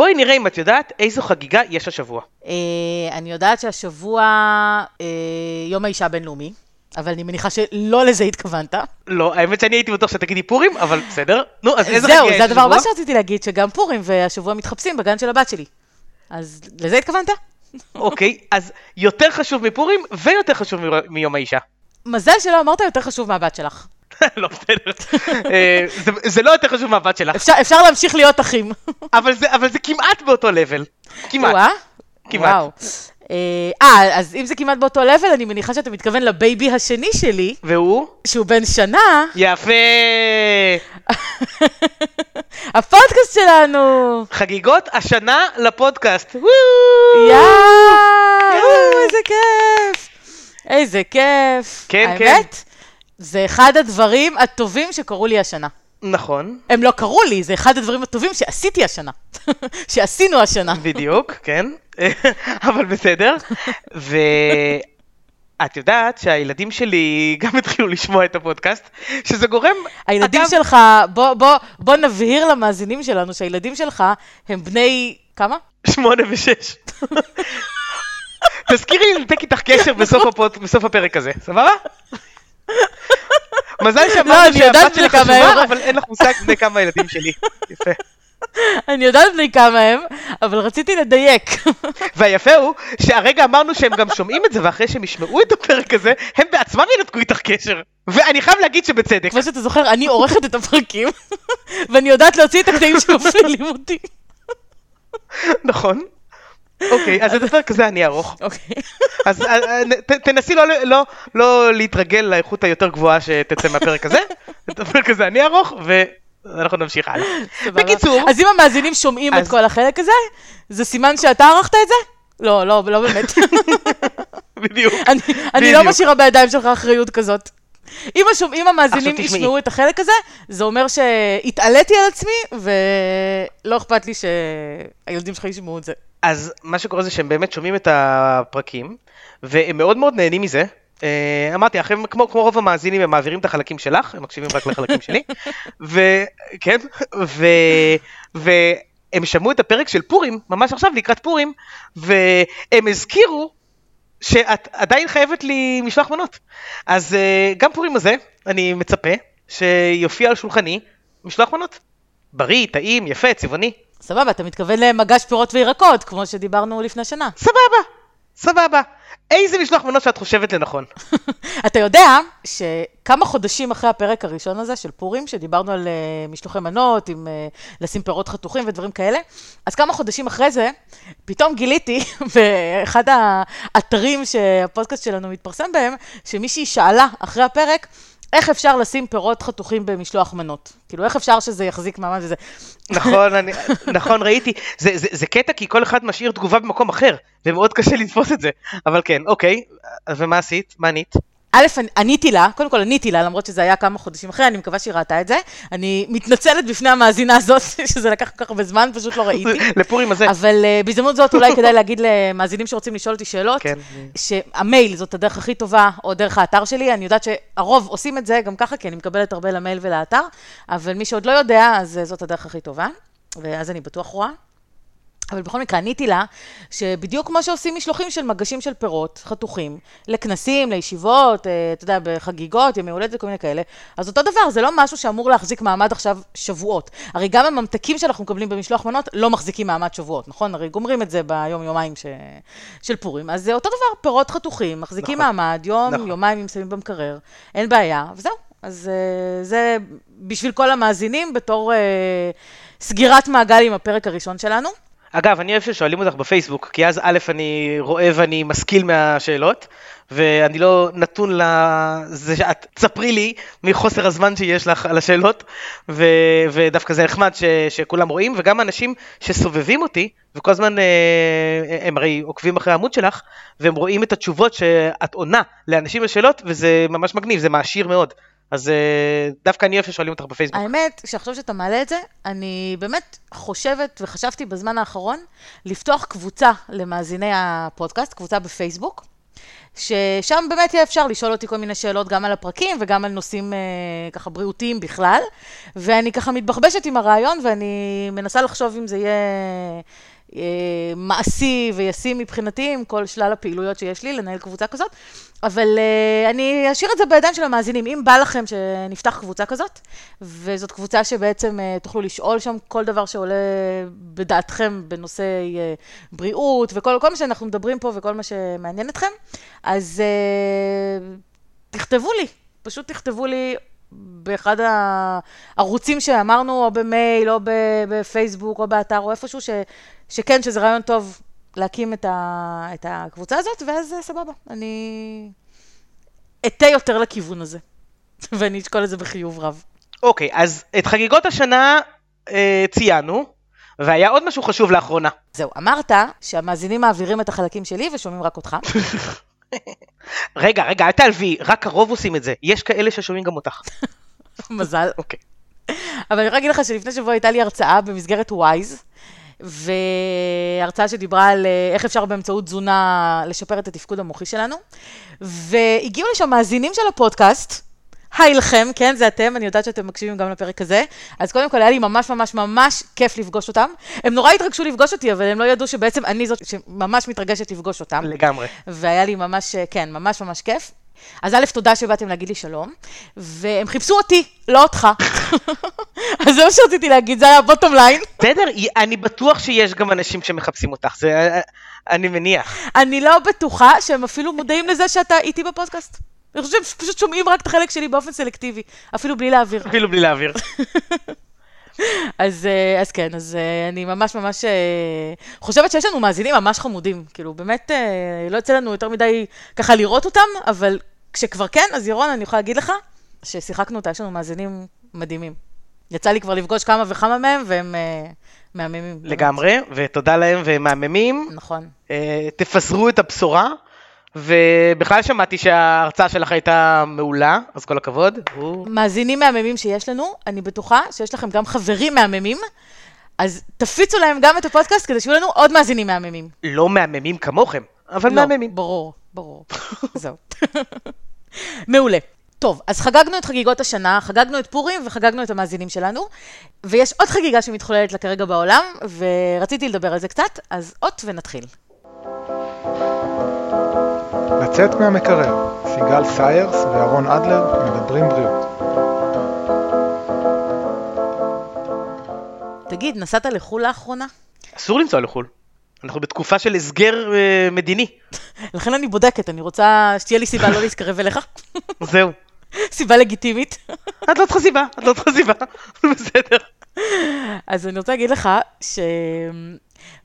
בואי נראה אם את יודעת איזו חגיגה יש השבוע. אה, אני יודעת שהשבוע אה, יום האישה הבינלאומי, אבל אני מניחה שלא לזה התכוונת. לא, האמת שאני הייתי בטוח שתגידי פורים, אבל בסדר. נו, אז איזו חגיגה זהו, יש זה הדבר השבוע? הבא שרציתי להגיד, שגם פורים והשבוע מתחפשים בגן של הבת שלי. אז לזה התכוונת? אוקיי, אז יותר חשוב מפורים ויותר חשוב מיום האישה. מזל שלא אמרת יותר חשוב מהבת שלך. לא, בסדר. אה, זה- לא יותר חשוב מהבת שלך, אפשר, להמשיך להיות אחים. אבל זה- כמעט באותו לבל. כמעט. כמעט. אה, אה, אז אם זה כמעט באותו לבל, אני מניחה שאתה מתכוון לבייבי השני שלי, והוא? שהוא בן שנה, יפה! הפודקאסט שלנו! חגיגות השנה לפודקאסט. יואו, איזה כיף! איזה כיף. כן, האמת, זה אחד הדברים הטובים שקרו לי השנה. נכון, הם לא קרו לי, זה אחד הדברים הטובים שעשיתי השנה. שעשינו השנה. בדיוק, כן. אבל בסדר. ואת יודעת שהילדים שלי גם התחילו לשמוע את הפודקאסט, שזה גורם... הילדים אגב, שלך, בוא, בוא, בוא נבהיר למאזינים שלנו שהילדים שלך הם בני, כמה? שמונה ושש. תזכירי לי לנתק איתך קשר בסוף, הפוד, בסוף הפרק הזה, סבבה? מזל לא, יודעת שהבת שלך. חשובה, אבל אין לך מושג בני כמה הילדים שלי. יפה. אני יודעת בני כמה הם, אבל רציתי לדייק. והיפה הוא שהרגע אמרנו שהם גם שומעים את זה, ואחרי שהם ישמעו את הפרק הזה, הם בעצמם ינתקו איתך קשר. ואני חייב להגיד שבצדק. כמו שאתה זוכר, אני עורכת את הפרקים, ואני יודעת להוציא את הקטעים שמפעילים אותי. נכון. אוקיי, אז את הפרק הזה אני ארוך. אוקיי. אז אה, תנסי לא- לא- לא להתרגל לאיכות היותר גבוהה שתצא מהפרק הזה. את הפרק הזה אני ארוך, ואנחנו נמשיך הלאה. בקיצור, אז אם המאזינים שומעים את כל החלק הזה, זה סימן שאתה ערכת את זה? לא, לא, לא באמת. בדיוק. אני, לא. משאירה בידיים שלך אחריות כזאת. אם, השומע, אם המאזינים. ישמעו את החלק הזה, זה אומר שהתעליתי על עצמי, ולא אכפת לי שהילדים שלך ישמעו את זה. אז מה שקורה זה שהם באמת שומעים את הפרקים, והם מאוד מאוד נהנים מזה. אה, אמרתי לכם, כמו, כמו רוב המאזינים, הם מעבירים את החלקים שלך, הם מקשיבים רק לחלקים שלי. וכן, ו, והם שמעו את הפרק של פורים, ממש עכשיו לקראת פורים, והם הזכירו שאת עדיין חייבת לי משלוח מנות. אז אה, גם פורים הזה, אני מצפה שיופיע על שולחני משלוח מנות. בריא, טעים, יפה, צבעוני. סבבה, אתה מתכוון למגש פירות וירקות, כמו שדיברנו לפני שנה. סבבה, סבבה. איזה משלוח מנות שאת חושבת לנכון? אתה יודע שכמה חודשים אחרי הפרק הראשון הזה של פורים, שדיברנו על uh, משלוחי מנות, עם uh, לשים פירות חתוכים ודברים כאלה, אז כמה חודשים אחרי זה, פתאום גיליתי באחד האתרים שהפודקאסט שלנו מתפרסם בהם, שמישהי שאלה אחרי הפרק, איך אפשר לשים פירות חתוכים במשלוח מנות? כאילו, איך אפשר שזה יחזיק מעמד וזה? נכון, אני, נכון, ראיתי. זה, זה, זה קטע כי כל אחד משאיר תגובה במקום אחר, ומאוד קשה לתפוס את זה. אבל כן, אוקיי, ומה עשית? מה ענית? א', עניתי לה, קודם כל עניתי לה, למרות שזה היה כמה חודשים אחרי, אני מקווה שהיא ראתה את זה. אני מתנצלת בפני המאזינה הזאת, שזה לקח כל כך הרבה זמן, פשוט לא ראיתי. לפורים הזה. אבל uh, בהזדמנות זאת אולי כדאי להגיד למאזינים שרוצים לשאול אותי שאלות, כן. שהמייל זאת הדרך הכי טובה, או דרך האתר שלי, אני יודעת שהרוב עושים את זה גם ככה, כי אני מקבלת הרבה למייל ולאתר, אבל מי שעוד לא יודע, אז זאת הדרך הכי טובה, ואז אני בטוח רואה. אבל בכל מקרה, עניתי לה, שבדיוק כמו שעושים משלוחים של מגשים של פירות חתוכים, לכנסים, לישיבות, אה, אתה יודע, בחגיגות, ימי הולדת וכל מיני כאלה, אז אותו דבר, זה לא משהו שאמור להחזיק מעמד עכשיו שבועות. הרי גם הממתקים שאנחנו מקבלים במשלוח מנות לא מחזיקים מעמד שבועות, נכון? הרי גומרים את זה ביום-יומיים ש... של פורים. אז זה אותו דבר, פירות חתוכים, מחזיקים נכון. מעמד, יום, נכון. יומיים אם שמים במקרר, אין בעיה, וזהו. אז אה, זה בשביל כל המאזינים בתור אה, סגירת מעגל עם הפרק הראשון שלנו. אגב, אני אוהב ששואלים אותך בפייסבוק, כי אז א', אני רואה ואני משכיל מהשאלות, ואני לא נתון לזה שאת תספרי לי מחוסר הזמן שיש לך על השאלות, ו... ודווקא זה נחמד ש... שכולם רואים, וגם אנשים שסובבים אותי, וכל הזמן אה, הם הרי עוקבים אחרי העמוד שלך, והם רואים את התשובות שאת עונה לאנשים לשאלות, וזה ממש מגניב, זה מעשיר מאוד. אז אה, דווקא אני אוהב ששואלים אותך בפייסבוק. האמת, שעכשיו שאתה מעלה את זה, אני באמת חושבת וחשבתי בזמן האחרון לפתוח קבוצה למאזיני הפודקאסט, קבוצה בפייסבוק, ששם באמת יהיה אפשר לשאול אותי כל מיני שאלות גם על הפרקים וגם על נושאים אה, ככה בריאותיים בכלל. ואני ככה מתבחבשת עם הרעיון ואני מנסה לחשוב אם זה יהיה מעשי וישים מבחינתי עם כל שלל הפעילויות שיש לי, לנהל קבוצה כזאת. אבל uh, אני אשאיר את זה בידיים של המאזינים. אם בא לכם שנפתח קבוצה כזאת, וזאת קבוצה שבעצם uh, תוכלו לשאול שם כל דבר שעולה בדעתכם בנושא uh, בריאות, וכל מה שאנחנו מדברים פה וכל מה שמעניין אתכם, אז תכתבו לי, פשוט תכתבו לי באחד הערוצים שאמרנו, או במייל, או בפייסבוק, או באתר, או איפשהו, ש, שכן, שזה רעיון טוב להקים את, ה, את הקבוצה הזאת, ואז סבבה. אני אטה יותר לכיוון הזה, ואני אשקול את זה בחיוב רב. אוקיי, okay, אז את חגיגות השנה אה, ציינו, והיה עוד משהו חשוב לאחרונה. זהו, אמרת שהמאזינים מעבירים את החלקים שלי ושומעים רק אותך. רגע, רגע, אל תעלבי, רק הרוב עושים את זה. יש כאלה ששומעים גם אותך. מזל. אוקיי. אבל אני יכולה להגיד לך שלפני שבוע הייתה לי הרצאה במסגרת וויז, והרצאה שדיברה על אה, איך אפשר באמצעות תזונה לשפר את התפקוד המוחי שלנו. והגיעו לשם מאזינים של הפודקאסט, היי לכם, כן, זה אתם, אני יודעת שאתם מקשיבים גם לפרק הזה. אז קודם כל, היה לי ממש ממש ממש כיף לפגוש אותם. הם נורא התרגשו לפגוש אותי, אבל הם לא ידעו שבעצם אני זאת שממש מתרגשת לפגוש אותם. לגמרי. והיה לי ממש, כן, ממש ממש כיף. אז א', תודה שבאתם להגיד לי שלום, והם חיפשו אותי, לא אותך. אז זה מה שרציתי להגיד, זה היה הבוטום ליין. בסדר, אני בטוח שיש גם אנשים שמחפשים אותך, זה אני מניח. אני לא בטוחה שהם אפילו מודעים לזה שאתה איתי בפודקאסט. אני חושבת שהם פשוט שומעים רק את החלק שלי באופן סלקטיבי, אפילו בלי להעביר. אפילו בלי להעביר. אז, אה, אז כן, אז אה, אני ממש ממש אה, חושבת שיש לנו מאזינים ממש חמודים. כאילו, באמת, לא יוצא לנו יותר מדי ככה לראות אותם, אבל כשכבר כן, אז ירון, אני יכולה להגיד לך ששיחקנו אותה, יש לנו מאזינים מדהימים. יצא לי כבר לפגוש כמה וכמה מהם, והם מהממים. לגמרי, באמת. ותודה להם, והם מהממים. נכון. תפזרו את הבשורה. ובכלל שמעתי שההרצאה שלך הייתה מעולה, אז כל הכבוד. מאזינים מהממים שיש לנו, אני בטוחה שיש לכם גם חברים מהממים, אז תפיצו להם גם את הפודקאסט כדי שיהיו לנו עוד מאזינים מהממים. לא מהממים כמוכם, אבל לא, מהממים. ברור, ברור. זהו. מעולה. טוב, אז חגגנו את חגיגות השנה, חגגנו את פורים וחגגנו את המאזינים שלנו, ויש עוד חגיגה שמתחוללת לה כרגע בעולם, ורציתי לדבר על זה קצת, אז אות ונתחיל. לצאת מהמקרר, סיגל סיירס ואהרון אדלר מדברים בריאות. תגיד, נסעת לחו"ל לאחרונה? אסור לנסוע לחו"ל. אנחנו בתקופה של הסגר אה, מדיני. לכן אני בודקת, אני רוצה שתהיה לי סיבה לא להתקרב אליך. זהו. סיבה לגיטימית. את לא צריכה סיבה, את לא צריכה סיבה, בסדר. אז אני רוצה להגיד לך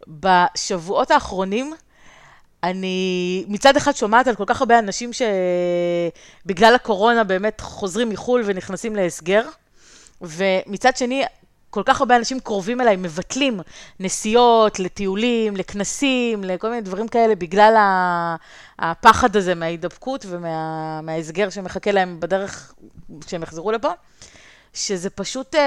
שבשבועות האחרונים אני מצד אחד שומעת על כל כך הרבה אנשים שבגלל הקורונה באמת חוזרים מחו"ל ונכנסים להסגר, ומצד שני, כל כך הרבה אנשים קרובים אליי מבטלים נסיעות לטיולים, לכנסים, לכל מיני דברים כאלה, בגלל הפחד הזה מההידבקות ומההסגר שמחכה להם בדרך שהם יחזרו לפה, שזה פשוט אה,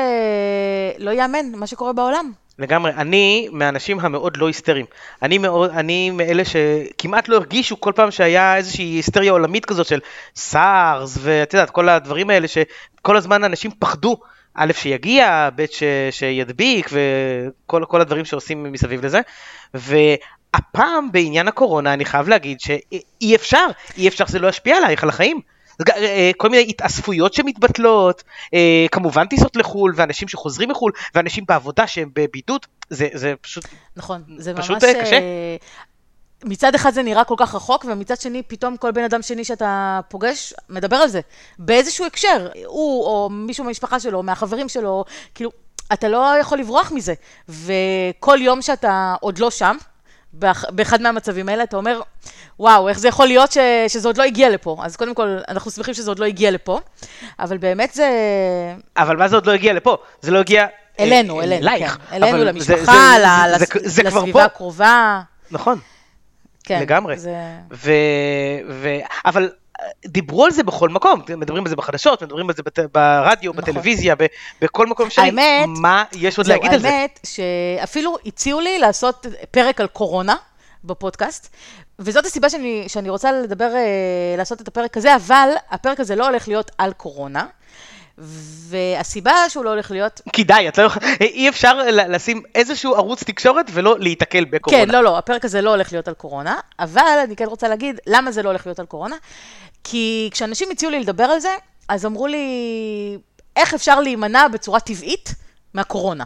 לא ייאמן מה שקורה בעולם. לגמרי. אני מהאנשים המאוד לא היסטריים. אני, מאוד, אני מאלה שכמעט לא הרגישו כל פעם שהיה איזושהי היסטריה עולמית כזאת של סארס, ואת יודעת, כל הדברים האלה שכל הזמן אנשים פחדו. א', שיגיע, ב', ש, שידביק, וכל הדברים שעושים מסביב לזה. והפעם בעניין הקורונה, אני חייב להגיד שאי אפשר, אי אפשר שזה לא ישפיע עלייך, על החיים. אה, כל מיני התאספויות שמתבטלות, אה, כמובן טיסות לחו"ל, ואנשים שחוזרים מחו"ל, ואנשים בעבודה שהם בבידוד, זה, זה פשוט, נכון, זה פשוט ממש קשה. אה, מצד אחד זה נראה כל כך רחוק, ומצד שני, פתאום כל בן אדם שני שאתה פוגש, מדבר על זה. באיזשהו הקשר, הוא או מישהו מהמשפחה שלו, מהחברים שלו, כאילו, אתה לא יכול לברוח מזה. וכל יום שאתה עוד לא שם, באחד מהמצבים האלה, אתה אומר, וואו, איך זה יכול להיות ש, שזה עוד לא הגיע לפה? אז קודם כל, אנחנו שמחים שזה עוד לא הגיע לפה, אבל באמת זה... אבל מה זה עוד לא הגיע לפה? זה לא הגיע... אלינו, אה, אלינו, אלייך. כן. אלינו, למשפחה, זה, זה לסביבה הקרובה. נכון. כן. לגמרי. זה... ו... ו... אבל דיברו על זה בכל מקום, מדברים על זה בחדשות, מדברים על זה בת... ברדיו, נכון. בטלוויזיה, ב... בכל מקום שאני, האמת, מה יש עוד להגיד על זה? האמת שאפילו הציעו לי לעשות פרק על קורונה, בפודקאסט, וזאת הסיבה שאני, שאני רוצה לדבר, אה, לעשות את הפרק הזה, אבל הפרק הזה לא הולך להיות על קורונה. והסיבה שהוא לא הולך להיות... כדאי, את לא יכולה, אי אפשר לשים איזשהו ערוץ תקשורת ולא להיתקל בקורונה. כן, לא, לא, הפרק הזה לא הולך להיות על קורונה, אבל אני כן רוצה להגיד למה זה לא הולך להיות על קורונה. כי כשאנשים הציעו לי לדבר על זה, אז אמרו לי, איך אפשר להימנע בצורה טבעית מהקורונה?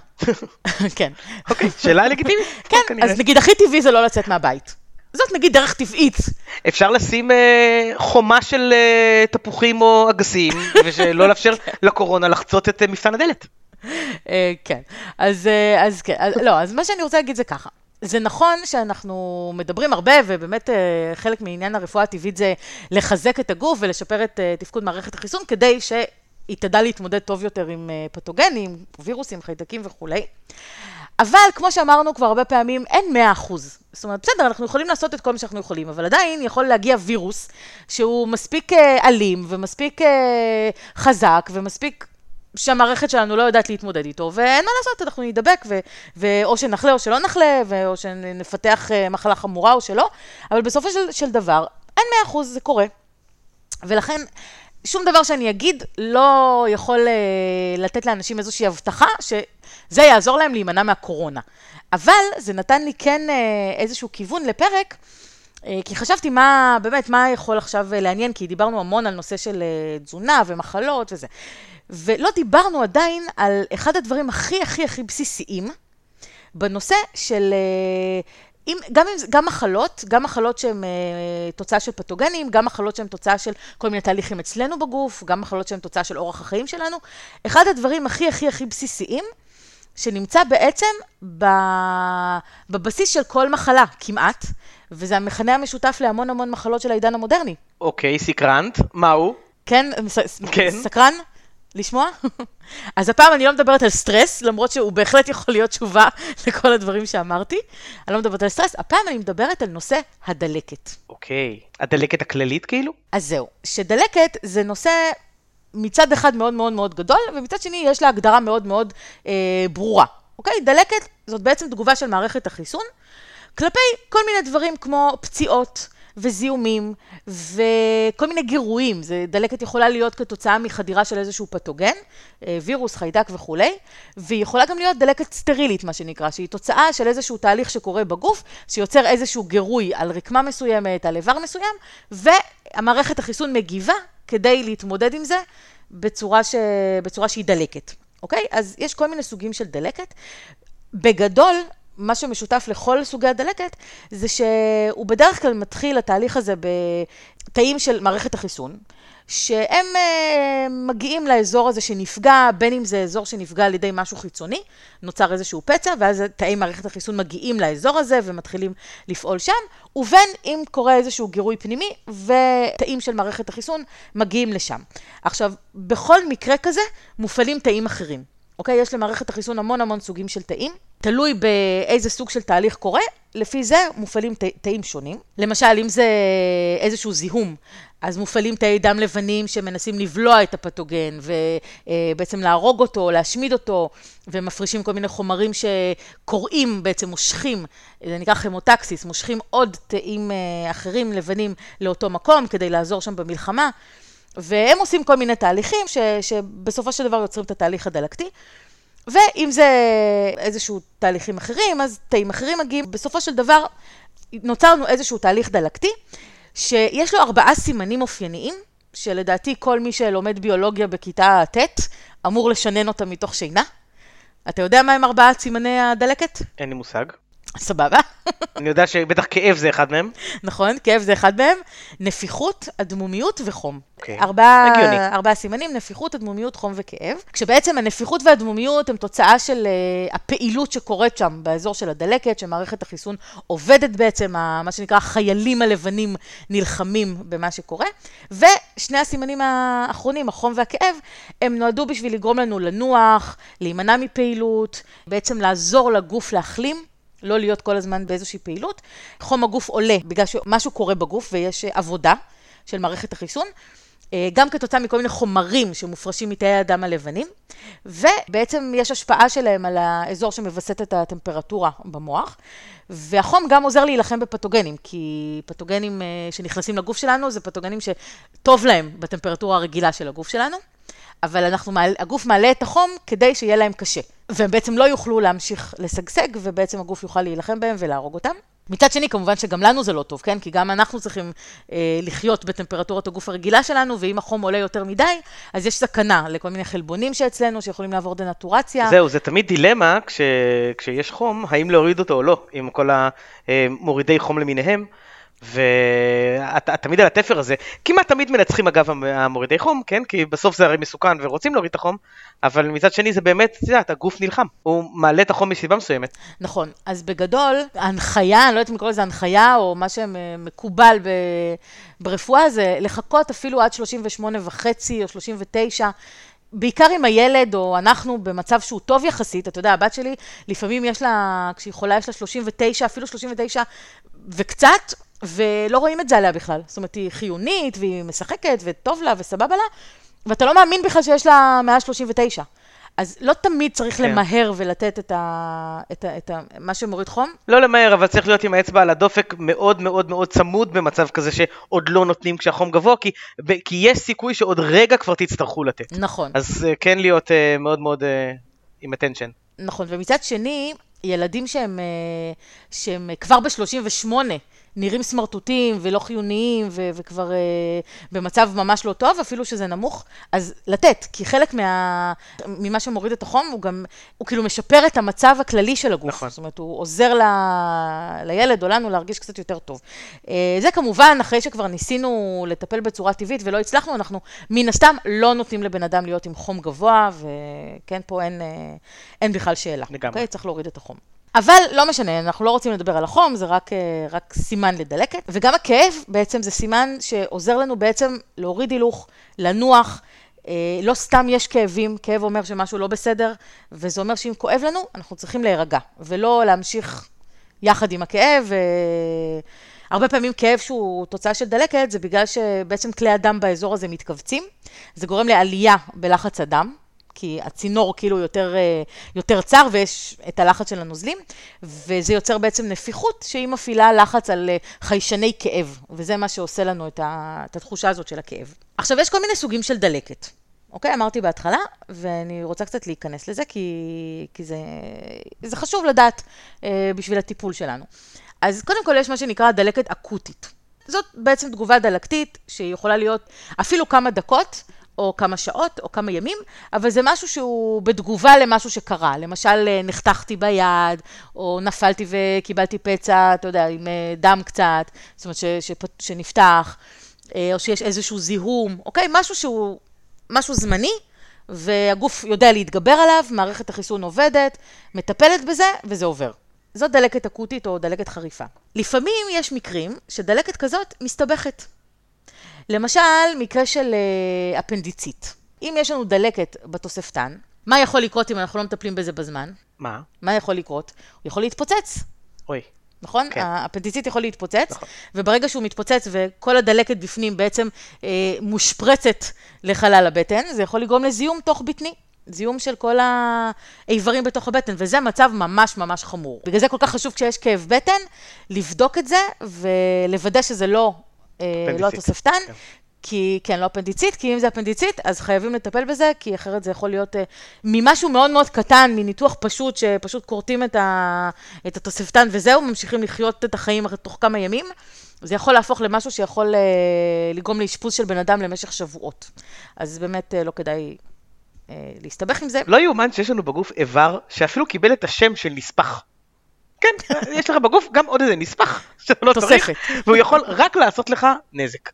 כן. אוקיי, שאלה לגיטימית. כן, אז נגיד הכי טבעי זה לא לצאת מהבית. זאת נגיד דרך טבעית. אפשר לשים אה, חומה של אה, תפוחים או אגסים, ולא לאפשר לקורונה לחצות את אה, מפתן הדלת. אה, כן, אז, אה, אז כן, אז, לא, אז מה שאני רוצה להגיד זה ככה. זה נכון שאנחנו מדברים הרבה, ובאמת אה, חלק מעניין הרפואה הטבעית זה לחזק את הגוף ולשפר את אה, תפקוד מערכת החיסון, כדי שהיא תדע להתמודד טוב יותר עם אה, פתוגנים, וירוסים, חיידקים וכולי. אבל כמו שאמרנו כבר הרבה פעמים, אין 100 אחוז. זאת אומרת, בסדר, אנחנו יכולים לעשות את כל מה שאנחנו יכולים, אבל עדיין יכול להגיע וירוס שהוא מספיק אלים ומספיק חזק ומספיק שהמערכת שלנו לא יודעת להתמודד איתו, ואין מה לעשות, אנחנו נדבק, ו- ו- או שנחלה או שלא נחלה, או שנפתח uh, מחלה חמורה או שלא, אבל בסופו של, של דבר, אין מאה אחוז, זה קורה. ולכן, שום דבר שאני אגיד לא יכול uh, לתת לאנשים איזושהי הבטחה שזה יעזור להם להימנע מהקורונה. אבל זה נתן לי כן uh, איזשהו כיוון לפרק, uh, כי חשבתי מה, באמת, מה יכול עכשיו לעניין, כי דיברנו המון על נושא של תזונה ומחלות וזה. ולא דיברנו עדיין על אחד הדברים הכי הכי הכי בסיסיים בנושא של... אם, גם, אם, גם מחלות, גם מחלות שהן uh, תוצאה של פתוגנים, גם מחלות שהן תוצאה של כל מיני תהליכים אצלנו בגוף, גם מחלות שהן תוצאה של אורח החיים שלנו. אחד הדברים הכי הכי הכי בסיסיים, שנמצא בעצם ב, בבסיס של כל מחלה, כמעט, וזה המכנה המשותף להמון המון מחלות של העידן המודרני. אוקיי, סקרנת, מה הוא? כן, כן. סקרן? לשמוע? אז הפעם אני לא מדברת על סטרס, למרות שהוא בהחלט יכול להיות תשובה לכל הדברים שאמרתי. אני לא מדברת על סטרס, הפעם אני מדברת על נושא הדלקת. אוקיי, הדלקת הכללית כאילו? אז זהו, שדלקת זה נושא מצד אחד מאוד מאוד מאוד גדול, ומצד שני יש לה הגדרה מאוד מאוד אה, ברורה. אוקיי? דלקת זאת בעצם תגובה של מערכת החיסון כלפי כל מיני דברים כמו פציעות, וזיהומים, וכל מיני גירויים. זה, דלקת יכולה להיות כתוצאה מחדירה של איזשהו פתוגן, אה, וירוס, חיידק וכולי, והיא יכולה גם להיות דלקת סטרילית, מה שנקרא, שהיא תוצאה של איזשהו תהליך שקורה בגוף, שיוצר איזשהו גירוי על רקמה מסוימת, על איבר מסוים, והמערכת החיסון מגיבה כדי להתמודד עם זה בצורה, ש... בצורה שהיא דלקת. אוקיי? אז יש כל מיני סוגים של דלקת. בגדול, מה שמשותף לכל סוגי הדלקת, זה שהוא בדרך כלל מתחיל, התהליך הזה, בתאים של מערכת החיסון, שהם uh, מגיעים לאזור הזה שנפגע, בין אם זה אזור שנפגע על ידי משהו חיצוני, נוצר איזשהו פצע, ואז תאי מערכת החיסון מגיעים לאזור הזה ומתחילים לפעול שם, ובין אם קורה איזשהו גירוי פנימי, ותאים של מערכת החיסון מגיעים לשם. עכשיו, בכל מקרה כזה מופעלים תאים אחרים. אוקיי? יש למערכת החיסון המון המון סוגים של תאים. תלוי באיזה סוג של תהליך קורה, לפי זה מופעלים תאים שונים. למשל, אם זה איזשהו זיהום, אז מופעלים תאי דם לבנים שמנסים לבלוע את הפתוגן ובעצם להרוג אותו, להשמיד אותו, ומפרישים כל מיני חומרים שקוראים, בעצם מושכים, זה נקרא כימוטקסיס, מושכים עוד תאים אה, אחרים לבנים לאותו מקום כדי לעזור שם במלחמה. והם עושים כל מיני תהליכים ש, שבסופו של דבר יוצרים את התהליך הדלקתי. ואם זה איזשהו תהליכים אחרים, אז תאים אחרים מגיעים. בסופו של דבר נוצר לנו איזשהו תהליך דלקתי, שיש לו ארבעה סימנים אופייניים, שלדעתי כל מי שלומד ביולוגיה בכיתה ט' אמור לשנן אותם מתוך שינה. אתה יודע מה הם ארבעת סימני הדלקת? אין לי מושג. סבבה. אני יודע שבטח כאב זה אחד מהם. נכון, כאב זה אחד מהם. נפיחות, אדמומיות וחום. אוקיי, ארבעה, הגיוני. ארבעה סימנים, נפיחות, אדמומיות, חום וכאב. כשבעצם הנפיחות והאדמומיות הם תוצאה של uh, הפעילות שקורית שם באזור של הדלקת, שמערכת החיסון עובדת בעצם, ה, מה שנקרא החיילים הלבנים נלחמים במה שקורה. ושני הסימנים האחרונים, החום והכאב, הם נועדו בשביל לגרום לנו לנוח, להימנע מפעילות, בעצם לעזור לגוף להחלים. לא להיות כל הזמן באיזושהי פעילות. חום הגוף עולה בגלל שמשהו קורה בגוף ויש עבודה של מערכת החיסון. אה, גם כתוצאה מכל מיני חומרים שמופרשים מתאי הדם הלבנים, ובעצם יש השפעה שלהם על האזור שמווסת את הטמפרטורה במוח, והחום גם עוזר להילחם בפתוגנים, כי פתוגנים אה, שנכנסים לגוף שלנו זה פתוגנים שטוב להם בטמפרטורה הרגילה של הגוף שלנו. אבל אנחנו, הגוף מעלה את החום כדי שיהיה להם קשה. והם בעצם לא יוכלו להמשיך לשגשג, ובעצם הגוף יוכל להילחם בהם ולהרוג אותם. מצד שני, כמובן שגם לנו זה לא טוב, כן? כי גם אנחנו צריכים אה, לחיות בטמפרטורת הגוף הרגילה שלנו, ואם החום עולה יותר מדי, אז יש סכנה לכל מיני חלבונים שאצלנו, שיכולים לעבור דנטורציה. זהו, זה תמיד דילמה כש, כשיש חום, האם להוריד אותו או לא, עם כל המורידי חום למיניהם. ואתה תמיד על התפר הזה, כמעט תמיד מנצחים אגב המורידי חום, כן? כי בסוף זה הרי מסוכן ורוצים להוריד את החום, אבל מצד שני זה באמת, את יודעת, הגוף נלחם, הוא מעלה את החום מסיבה מסוימת. נכון, אז בגדול, ההנחיה, אני לא יודעת אם לקרוא לזה הנחיה, או מה שמקובל ב... ברפואה, זה לחכות אפילו עד 38 וחצי או 39. בעיקר עם הילד, או אנחנו במצב שהוא טוב יחסית, אתה יודע, הבת שלי, לפעמים יש לה, כשהיא חולה יש לה 39, אפילו 39 וקצת, ולא רואים את זה עליה בכלל. זאת אומרת, היא חיונית, והיא משחקת, וטוב לה, וסבבה לה, ואתה לא מאמין בכלל שיש לה 139. אז לא תמיד צריך כן. למהר ולתת את, ה, את, ה, את ה, מה שמוריד חום. לא למהר, אבל צריך להיות עם האצבע על הדופק מאוד מאוד מאוד צמוד במצב כזה שעוד לא נותנים כשהחום גבוה, כי, כי יש סיכוי שעוד רגע כבר תצטרכו לתת. נכון. אז אה, כן להיות uh, מאוד מאוד uh, עם attention. נכון, ומצד שני, ילדים שהם, uh, שהם כבר ב-38, נראים סמרטוטים ולא חיוניים ו- וכבר uh, במצב ממש לא טוב, אפילו שזה נמוך, אז לתת, כי חלק מה, ממה שמוריד את החום, הוא גם, הוא כאילו משפר את המצב הכללי של הגוף. נכון. זאת אומרת, הוא עוזר ל, לילד או לנו להרגיש קצת יותר טוב. Uh, זה כמובן, אחרי שכבר ניסינו לטפל בצורה טבעית ולא הצלחנו, אנחנו מן הסתם לא נותנים לבן אדם להיות עם חום גבוה, וכן, פה אין, uh, אין בכלל שאלה. לגמרי. Okay? אוקיי? צריך להוריד את החום. אבל לא משנה, אנחנו לא רוצים לדבר על החום, זה רק, אה, רק סימן לדלקת. וגם הכאב בעצם זה סימן שעוזר לנו בעצם להוריד הילוך, לנוח. אה, לא סתם יש כאבים, כאב אומר שמשהו לא בסדר, וזה אומר שאם כואב לנו, אנחנו צריכים להירגע, ולא להמשיך יחד עם הכאב. הרבה פעמים כאב שהוא תוצאה של דלקת, זה בגלל שבעצם כלי הדם באזור הזה מתכווצים. זה גורם לעלייה בלחץ הדם, כי הצינור כאילו יותר, אה, יותר צר ויש את הלחץ של הנוזלים, וזה יוצר בעצם נפיחות שהיא מפעילה לחץ על אה, חיישני כאב, וזה מה שעושה לנו את, ה, את התחושה הזאת של הכאב. עכשיו, יש כל מיני סוגים של דלקת. אוקיי? אמרתי בהתחלה, ואני רוצה קצת להיכנס לזה, כי, כי זה, זה חשוב לדעת אה, בשביל הטיפול שלנו. אז קודם כל יש מה שנקרא דלקת אקוטית. זאת בעצם תגובה דלקתית שיכולה להיות אפילו כמה דקות, או כמה שעות, או כמה ימים, אבל זה משהו שהוא בתגובה למשהו שקרה. למשל, אה, נחתכתי ביד, או נפלתי וקיבלתי פצע, אתה יודע, עם אה, דם קצת, זאת אומרת, ש, ש, שנפתח, אה, או שיש איזשהו זיהום, אוקיי? משהו שהוא, משהו זמני, והגוף יודע להתגבר עליו, מערכת החיסון עובדת, מטפלת בזה, וזה עובר. זאת דלקת אקוטית או דלקת חריפה. לפעמים יש מקרים שדלקת כזאת מסתבכת. למשל, מקרה של uh, אפנדיצית. אם יש לנו דלקת בתוספתן, מה יכול לקרות אם אנחנו לא מטפלים בזה בזמן? מה? מה יכול לקרות? הוא יכול להתפוצץ. אוי. נכון? כן. האפנדיצית יכול להתפוצץ, נכון. וברגע שהוא מתפוצץ וכל הדלקת בפנים בעצם אה, מושפרצת לחלל הבטן, זה יכול לגרום לזיהום תוך בטני. זיהום של כל האיברים בתוך הבטן, וזה מצב ממש ממש חמור. בגלל זה כל כך חשוב כשיש כאב בטן, לבדוק את זה ולוודא שזה לא אה, לא התוספתן, כן. כי, כן, לא אפנדיצית, כי אם זה אפנדיצית, אז חייבים לטפל בזה, כי אחרת זה יכול להיות uh, ממשהו מאוד מאוד קטן, מניתוח פשוט, שפשוט כורתים את, ה, את התוספתן וזהו, ממשיכים לחיות את החיים תוך כמה ימים. זה יכול להפוך למשהו שיכול uh, לגרום לאשפוז של בן אדם למשך שבועות. אז באמת uh, לא כדאי uh, להסתבך עם זה. לא יאומן שיש לנו בגוף איבר שאפילו קיבל את השם של נספח. כן, יש לך בגוף גם עוד איזה נספח שאתה לא צריך, והוא יכול רק לעשות לך נזק.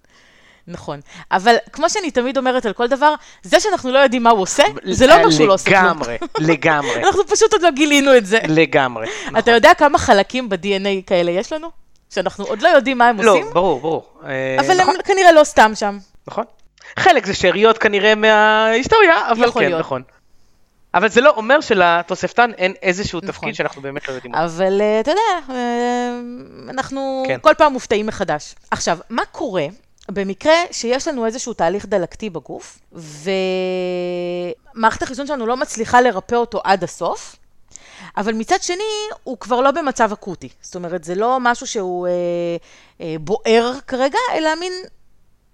נכון, אבל כמו שאני תמיד אומרת על כל דבר, זה שאנחנו לא יודעים מה הוא עושה, זה לא אומר שהוא לא עושה כלום. לגמרי, לגמרי. אנחנו פשוט עוד לא גילינו את זה. לגמרי, נכון. אתה יודע כמה חלקים ב-DNA כאלה יש לנו? שאנחנו עוד לא יודעים מה הם לא, עושים? לא, ברור, ברור. אבל הם נכון. כנראה לא סתם שם. נכון. חלק זה שאריות כנראה מההיסטוריה, אבל כן, נכון. אבל זה לא אומר שלתוספתן אין איזשהו נכון. תפקיד שאנחנו באמת לא יודעים. אבל uh, אתה יודע, uh, אנחנו כן. כל פעם מופתעים מחדש. עכשיו, מה קורה במקרה שיש לנו איזשהו תהליך דלקתי בגוף, ומערכת החיסון שלנו לא מצליחה לרפא אותו עד הסוף, אבל מצד שני, הוא כבר לא במצב אקוטי. זאת אומרת, זה לא משהו שהוא אה, אה, בוער כרגע, אלא מין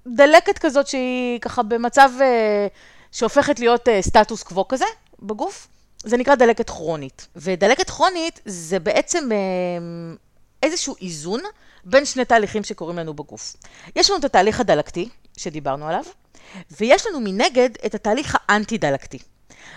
דלקת כזאת שהיא ככה במצב אה, שהופכת להיות אה, סטטוס קוו כזה בגוף. זה נקרא דלקת כרונית. ודלקת כרונית זה בעצם אה, איזשהו איזון בין שני תהליכים שקורים לנו בגוף. יש לנו את התהליך הדלקתי, שדיברנו עליו, ויש לנו מנגד את התהליך האנטי-דלקתי.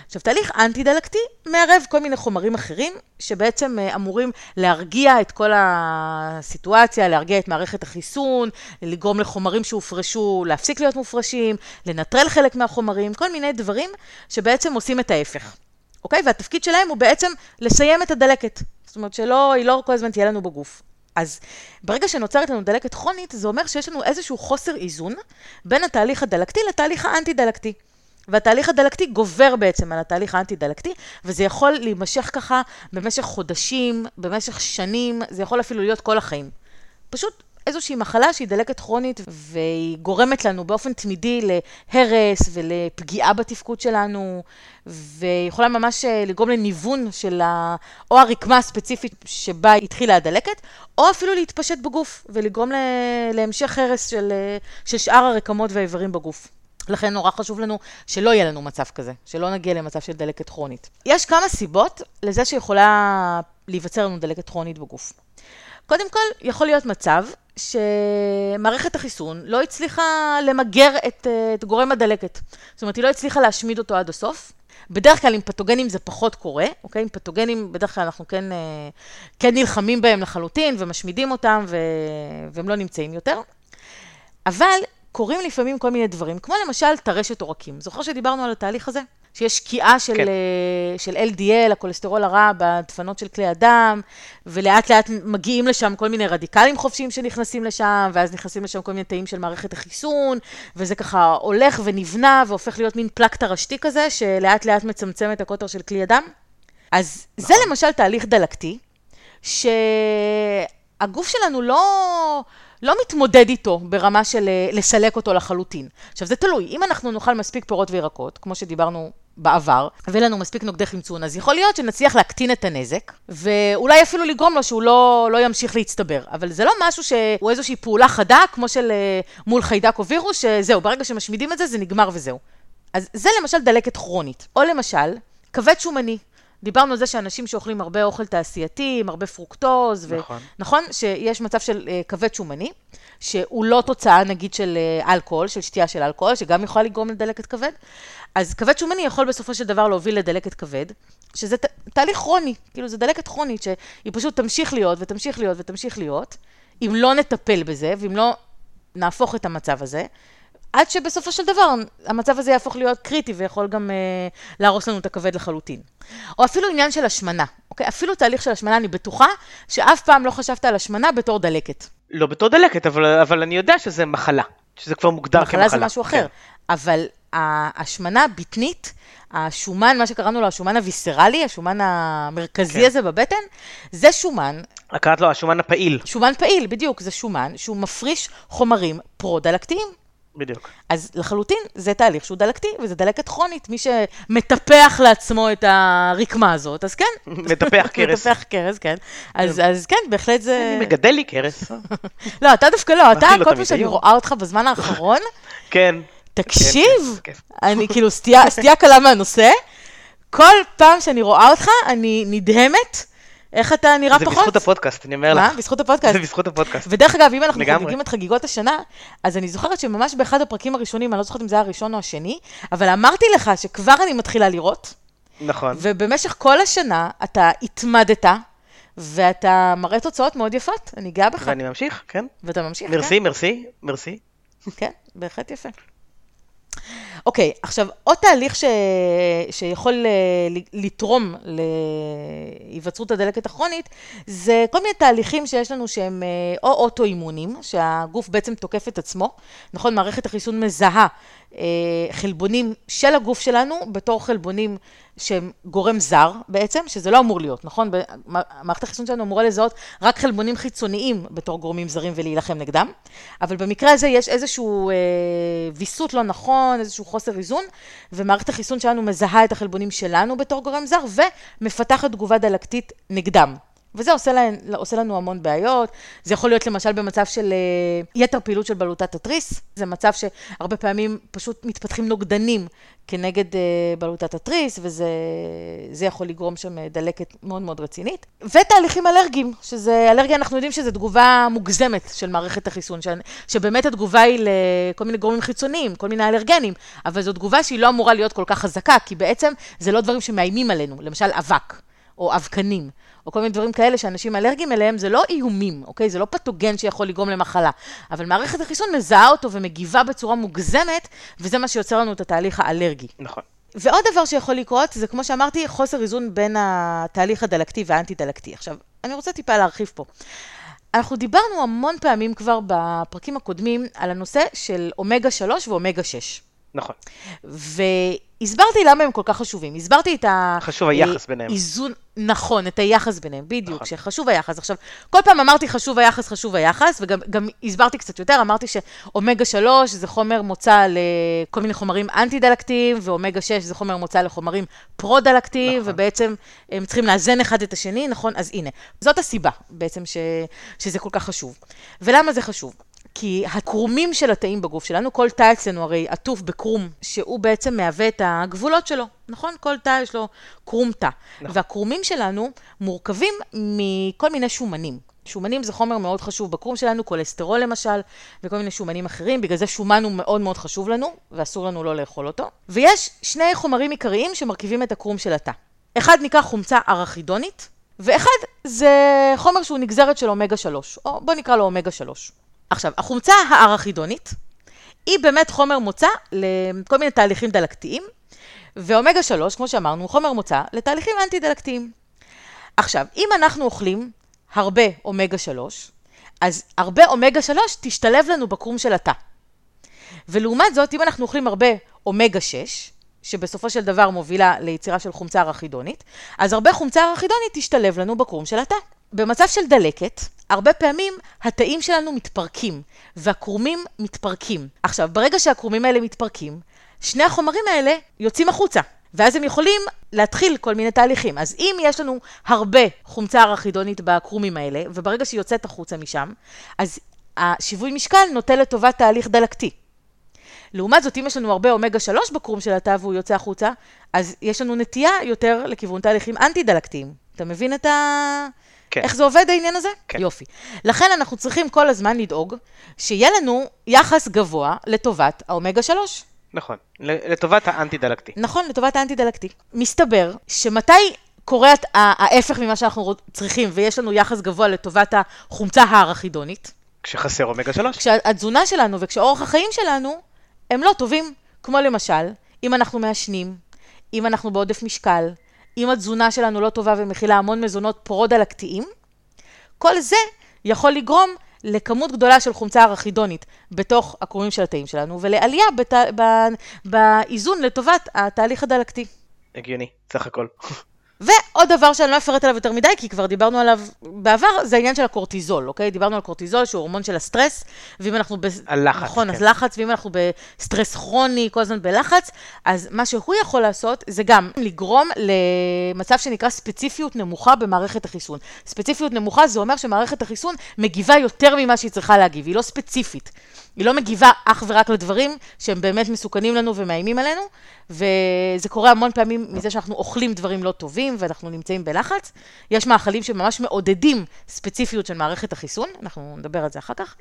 עכשיו, תהליך אנטי-דלקתי מערב כל מיני חומרים אחרים, שבעצם אה, אמורים להרגיע את כל הסיטואציה, להרגיע את מערכת החיסון, לגרום לחומרים שהופרשו להפסיק להיות מופרשים, לנטרל חלק מהחומרים, כל מיני דברים שבעצם עושים את ההפך. אוקיי? והתפקיד שלהם הוא בעצם לסיים את הדלקת. זאת אומרת שלא, היא לא כל הזמן תהיה לנו בגוף. אז ברגע שנוצרת לנו דלקת כרונית, זה אומר שיש לנו איזשהו חוסר איזון בין התהליך הדלקתי לתהליך האנטי-דלקתי. והתהליך הדלקתי גובר בעצם על התהליך האנטי-דלקתי, וזה יכול להימשך ככה במשך חודשים, במשך שנים, זה יכול אפילו להיות כל החיים. פשוט איזושהי מחלה שהיא דלקת כרונית, והיא גורמת לנו באופן תמידי להרס ולפגיעה בתפקוד שלנו, ויכולה ממש אה, לגרום לניוון של ה... או הרקמה הספציפית שבה התחילה הדלקת, או אפילו להתפשט בגוף, ולגרום להמשך הרס של, אה, של שאר הרקמות והאיברים בגוף. לכן נורא חשוב לנו שלא יהיה לנו מצב כזה, שלא נגיע למצב של דלקת כרונית. יש כמה סיבות לזה שיכולה להיווצר לנו דלקת כרונית בגוף. קודם כל, יכול להיות מצב שמערכת החיסון לא הצליחה למגר את, את גורם הדלקת. זאת אומרת, היא לא הצליחה להשמיד אותו עד הסוף. בדרך כלל עם פתוגנים זה פחות קורה, אוקיי? עם פתוגנים בדרך כלל אנחנו כן, כן נלחמים בהם לחלוטין ומשמידים אותם ו... והם לא נמצאים יותר. אבל קורים לפעמים כל מיני דברים, כמו למשל טרשת עורקים. זוכר שדיברנו על התהליך הזה? שיש שקיעה של, כן. uh, של LDL, הכולסטרול הרע, בדפנות של כלי הדם, ולאט לאט מגיעים לשם כל מיני רדיקלים חופשיים שנכנסים לשם, ואז נכנסים לשם כל מיני תאים של מערכת החיסון, וזה ככה הולך ונבנה והופך להיות מין פלק תרשתי כזה, שלאט לאט מצמצם את הקוטר של כלי הדם. אז נכון. זה למשל תהליך דלקתי, שהגוף שלנו לא... לא מתמודד איתו ברמה של אה, לסלק אותו לחלוטין. עכשיו, זה תלוי. אם אנחנו נאכל מספיק פירות וירקות, כמו שדיברנו בעבר, ויהיה לנו מספיק נוגדי חמצון, אז יכול להיות שנצליח להקטין את הנזק, ואולי אפילו לגרום לו שהוא לא, לא ימשיך להצטבר. אבל זה לא משהו שהוא איזושהי פעולה חדה, כמו של אה, מול חיידק או וירוס, שזהו, ברגע שמשמידים את זה, זה נגמר וזהו. אז זה למשל דלקת כרונית. או למשל, כבד שומני. דיברנו על זה שאנשים שאוכלים הרבה אוכל תעשייתי, עם הרבה פרוקטוז, נכון, ו... נכון? שיש מצב של uh, כבד שומני, שהוא לא תוצאה נגיד של uh, אלכוהול, של שתייה של אלכוהול, שגם יכולה לגרום לדלקת כבד. אז כבד שומני יכול בסופו של דבר להוביל לדלקת כבד, שזה ת... תהליך כרוני, כאילו זה דלקת כרונית, שהיא פשוט תמשיך להיות ותמשיך להיות ותמשיך להיות, אם לא נטפל בזה, ואם לא נהפוך את המצב הזה. עד שבסופו של דבר המצב הזה יהפוך להיות קריטי ויכול גם אה, להרוס לנו את הכבד לחלוטין. או אפילו עניין של השמנה, אוקיי? אפילו תהליך של השמנה, אני בטוחה שאף פעם לא חשבת על השמנה בתור דלקת. לא בתור דלקת, אבל, אבל אני יודע שזה מחלה, שזה כבר מוגדר מחלה כמחלה. מחלה זה משהו אחר, כן. אבל ההשמנה הבטנית, השומן, מה שקראנו לו השומן הוויסרלי, השומן המרכזי כן. הזה בבטן, זה שומן. קראת לו השומן הפעיל. שומן פעיל, בדיוק, זה שומן שהוא מפריש חומרים פרו-דלקתיים. בדיוק. אז לחלוטין זה תהליך שהוא דלקתי, וזה דלקת כרונית. מי שמטפח לעצמו את הרקמה הזאת, אז כן. מטפח קרס. מטפח קרס, כן. אז, כן. אז כן, בהחלט זה... אני מגדל לי קרס. לא, אתה דווקא לא, אתה, כל פעם שאני רואה אותך בזמן האחרון, כן. תקשיב, אני כאילו סטייה קלה מהנושא, כל פעם שאני רואה אותך, אני נדהמת. איך אתה נראה זה פחות? זה בזכות הפודקאסט, אני אומר לך. מה? בזכות הפודקאסט. זה בזכות הפודקאסט. ודרך אגב, אם אנחנו חוגגים את חגיגות השנה, אז אני זוכרת שממש באחד הפרקים הראשונים, אני לא זוכרת אם זה היה הראשון או השני, אבל אמרתי לך שכבר אני מתחילה לראות. נכון. ובמשך כל השנה אתה התמדת, ואתה מראה תוצאות מאוד יפות, אני גאה בך. ואני ממשיך, כן. ואתה ממשיך, מרסי, כן. מרסי, מרסי. כן, בהחלט יפה. אוקיי, okay, עכשיו, עוד תהליך ש... שיכול אה, לתרום להיווצרות הדלקת הכרונית, זה כל מיני תהליכים שיש לנו שהם אה, או אוטואימונים, שהגוף בעצם תוקף את עצמו, נכון? מערכת החיסון מזהה אה, חלבונים של הגוף שלנו בתור חלבונים שהם גורם זר בעצם, שזה לא אמור להיות, נכון? מערכת החיסון שלנו אמורה לזהות רק חלבונים חיצוניים בתור גורמים זרים ולהילחם נגדם, אבל במקרה הזה יש איזשהו ויסות לא נכון, איזשהו חוסר איזון, ומערכת החיסון שלנו מזהה את החלבונים שלנו בתור גורם זר, ומפתחת תגובה דלקתית נגדם. וזה עושה, לה, עושה לנו המון בעיות. זה יכול להיות למשל במצב של uh, יתר פעילות של בלוטת התריס. זה מצב שהרבה פעמים פשוט מתפתחים נוגדנים כנגד uh, בלוטת התריס, וזה יכול לגרום שם אה, דלקת מאוד מאוד רצינית. ותהליכים אלרגיים, שזה, אלרגיה אנחנו יודעים שזו תגובה מוגזמת של מערכת החיסון, ש, שבאמת התגובה היא לכל מיני גורמים חיצוניים, כל מיני אלרגנים, אבל זו תגובה שהיא לא אמורה להיות כל כך חזקה, כי בעצם זה לא דברים שמאיימים עלינו, למשל אבק או אבקנים. או כל מיני דברים כאלה שאנשים אלרגיים אליהם, זה לא איומים, אוקיי? זה לא פתוגן שיכול לגרום למחלה. אבל מערכת החיסון מזהה אותו ומגיבה בצורה מוגזמת, וזה מה שיוצר לנו את התהליך האלרגי. נכון. ועוד דבר שיכול לקרות, זה כמו שאמרתי, חוסר איזון בין התהליך הדלקתי והאנטי-דלקתי. עכשיו, אני רוצה טיפה להרחיב פה. אנחנו דיברנו המון פעמים כבר בפרקים הקודמים על הנושא של אומגה 3 ואומגה 6. נכון. והסברתי למה הם כל כך חשובים. הסברתי את ה... חשוב היחס ביניהם. איזון, נכון, את היחס ביניהם, בדיוק, נכון. שחשוב היחס. עכשיו, כל פעם אמרתי חשוב היחס, חשוב היחס, וגם הסברתי קצת יותר, אמרתי שאומגה 3 זה חומר מוצא לכל מיני חומרים אנטי-דלקתיים, ואומגה 6 זה חומר מוצא לחומרים פרו-דלקתיים, נכון. ובעצם הם צריכים לאזן אחד את השני, נכון? אז הנה, זאת הסיבה בעצם ש, שזה כל כך חשוב. ולמה זה חשוב? כי הקרומים של התאים בגוף שלנו, כל תא אצלנו הרי עטוף בקרום, שהוא בעצם מהווה את הגבולות שלו, נכון? כל תא יש לו קרום תא. נכון. והקרומים שלנו מורכבים מכל מיני שומנים. שומנים זה חומר מאוד חשוב בקרום שלנו, כולסטרול למשל, וכל מיני שומנים אחרים, בגלל זה שומן הוא מאוד מאוד חשוב לנו, ואסור לנו לא לאכול אותו. ויש שני חומרים עיקריים שמרכיבים את הקרום של התא. אחד נקרא חומצה ארכידונית, ואחד זה חומר שהוא נגזרת של אומגה 3, או בוא נקרא לו אומגה 3. עכשיו, החומצה הארכידונית היא באמת חומר מוצא לכל מיני תהליכים דלקתיים, ואומגה 3, כמו שאמרנו, הוא חומר מוצא לתהליכים אנטי-דלקתיים. עכשיו, אם אנחנו אוכלים הרבה אומגה 3, אז הרבה אומגה 3 תשתלב לנו בקרום של התא. ולעומת זאת, אם אנחנו אוכלים הרבה אומגה 6, שבסופו של דבר מובילה ליצירה של חומצה ארכידונית, אז הרבה חומצה ארכידונית תשתלב לנו בקרום של התא. במצב של דלקת, הרבה פעמים התאים שלנו מתפרקים, והקרומים מתפרקים. עכשיו, ברגע שהקרומים האלה מתפרקים, שני החומרים האלה יוצאים החוצה. ואז הם יכולים להתחיל כל מיני תהליכים. אז אם יש לנו הרבה חומצה ארכידונית בקרומים האלה, וברגע שהיא יוצאת החוצה משם, אז השיווי משקל נוטה לטובת תהליך דלקתי. לעומת זאת, אם יש לנו הרבה אומגה 3 בקרום של התא והוא יוצא החוצה, אז יש לנו נטייה יותר לכיוון תהליכים אנטי-דלקתיים. אתה מבין את ה... כן. איך זה עובד העניין הזה? כן. יופי. לכן אנחנו צריכים כל הזמן לדאוג שיהיה לנו יחס גבוה לטובת האומגה 3. נכון, לטובת האנטי-דלקתי. נכון, לטובת האנטי-דלקתי. מסתבר שמתי קורה ההפך ממה שאנחנו צריכים, ויש לנו יחס גבוה לטובת החומצה הארכידונית? כשחסר אומגה 3. כשהתזונה שלנו וכשאורח החיים שלנו הם לא טובים. כמו למשל, אם אנחנו מעשנים, אם אנחנו בעודף משקל, אם התזונה שלנו לא טובה ומכילה המון מזונות פרו-דלקתיים, כל זה יכול לגרום לכמות גדולה של חומצה ארכידונית בתוך הקרומים של התאים שלנו, ולעלייה בת... באיזון לטובת התהליך הדלקתי. הגיוני, סך הכל. ועוד דבר שאני לא אפרט עליו יותר מדי, כי כבר דיברנו עליו בעבר, זה העניין של הקורטיזול, אוקיי? דיברנו על קורטיזול, שהוא הורמון של הסטרס, ואם אנחנו... ב... הלחץ, נכון, כן. אז לחץ, ואם אנחנו בסטרס כרוני, כל הזמן בלחץ, אז מה שהוא יכול לעשות, זה גם לגרום למצב שנקרא ספציפיות נמוכה במערכת החיסון. ספציפיות נמוכה זה אומר שמערכת החיסון מגיבה יותר ממה שהיא צריכה להגיב, היא לא ספציפית. היא לא מגיבה אך ורק לדברים שהם באמת מסוכנים לנו ומאיימים עלינו, וזה קורה המון פעמים מזה שאנחנו אוכלים דברים לא טובים ואנחנו נמצאים בלחץ. יש מאכלים שממש מעודדים ספציפיות של מערכת החיסון, אנחנו נדבר על זה אחר כך,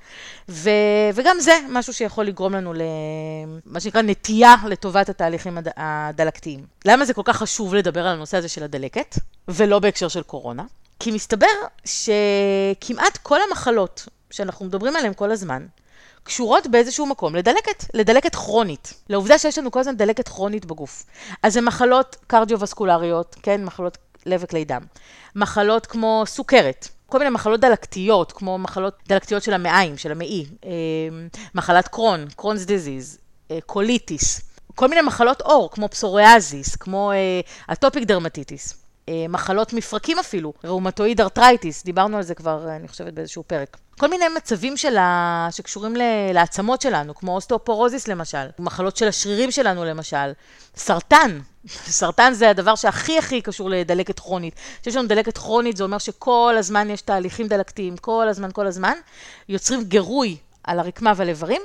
ו... וגם זה משהו שיכול לגרום לנו למה שנקרא נטייה לטובת התהליכים הד... הדלקתיים. למה זה כל כך חשוב לדבר על הנושא הזה של הדלקת, ולא בהקשר של קורונה? כי מסתבר שכמעט כל המחלות שאנחנו מדברים עליהן כל הזמן, קשורות באיזשהו מקום לדלקת, לדלקת כרונית. לעובדה שיש לנו כל הזמן דלקת כרונית בגוף. אז זה מחלות קרדיו-וסקולריות, כן, מחלות לב וכלי דם. מחלות כמו סוכרת, כל מיני מחלות דלקתיות, כמו מחלות דלקתיות של המעיים, של המעי, אה, מחלת קרון, Crohn's disease, אה, קוליטיס. כל מיני מחלות עור, כמו פסוריאזיס, כמו אה, atopic dermatitis, מחלות מפרקים אפילו, rheumatoid arthritis, דיברנו על זה כבר, אני חושבת, באיזשהו פרק. כל מיני מצבים של ה... שקשורים ל... לעצמות שלנו, כמו אוסטאופורוזיס למשל, מחלות של השרירים שלנו למשל, סרטן, סרטן זה הדבר שהכי הכי קשור לדלקת כרונית. כשיש לנו דלקת כרונית זה אומר שכל הזמן יש תהליכים דלקתיים, כל הזמן, כל הזמן, יוצרים גירוי על הרקמה והאיברים,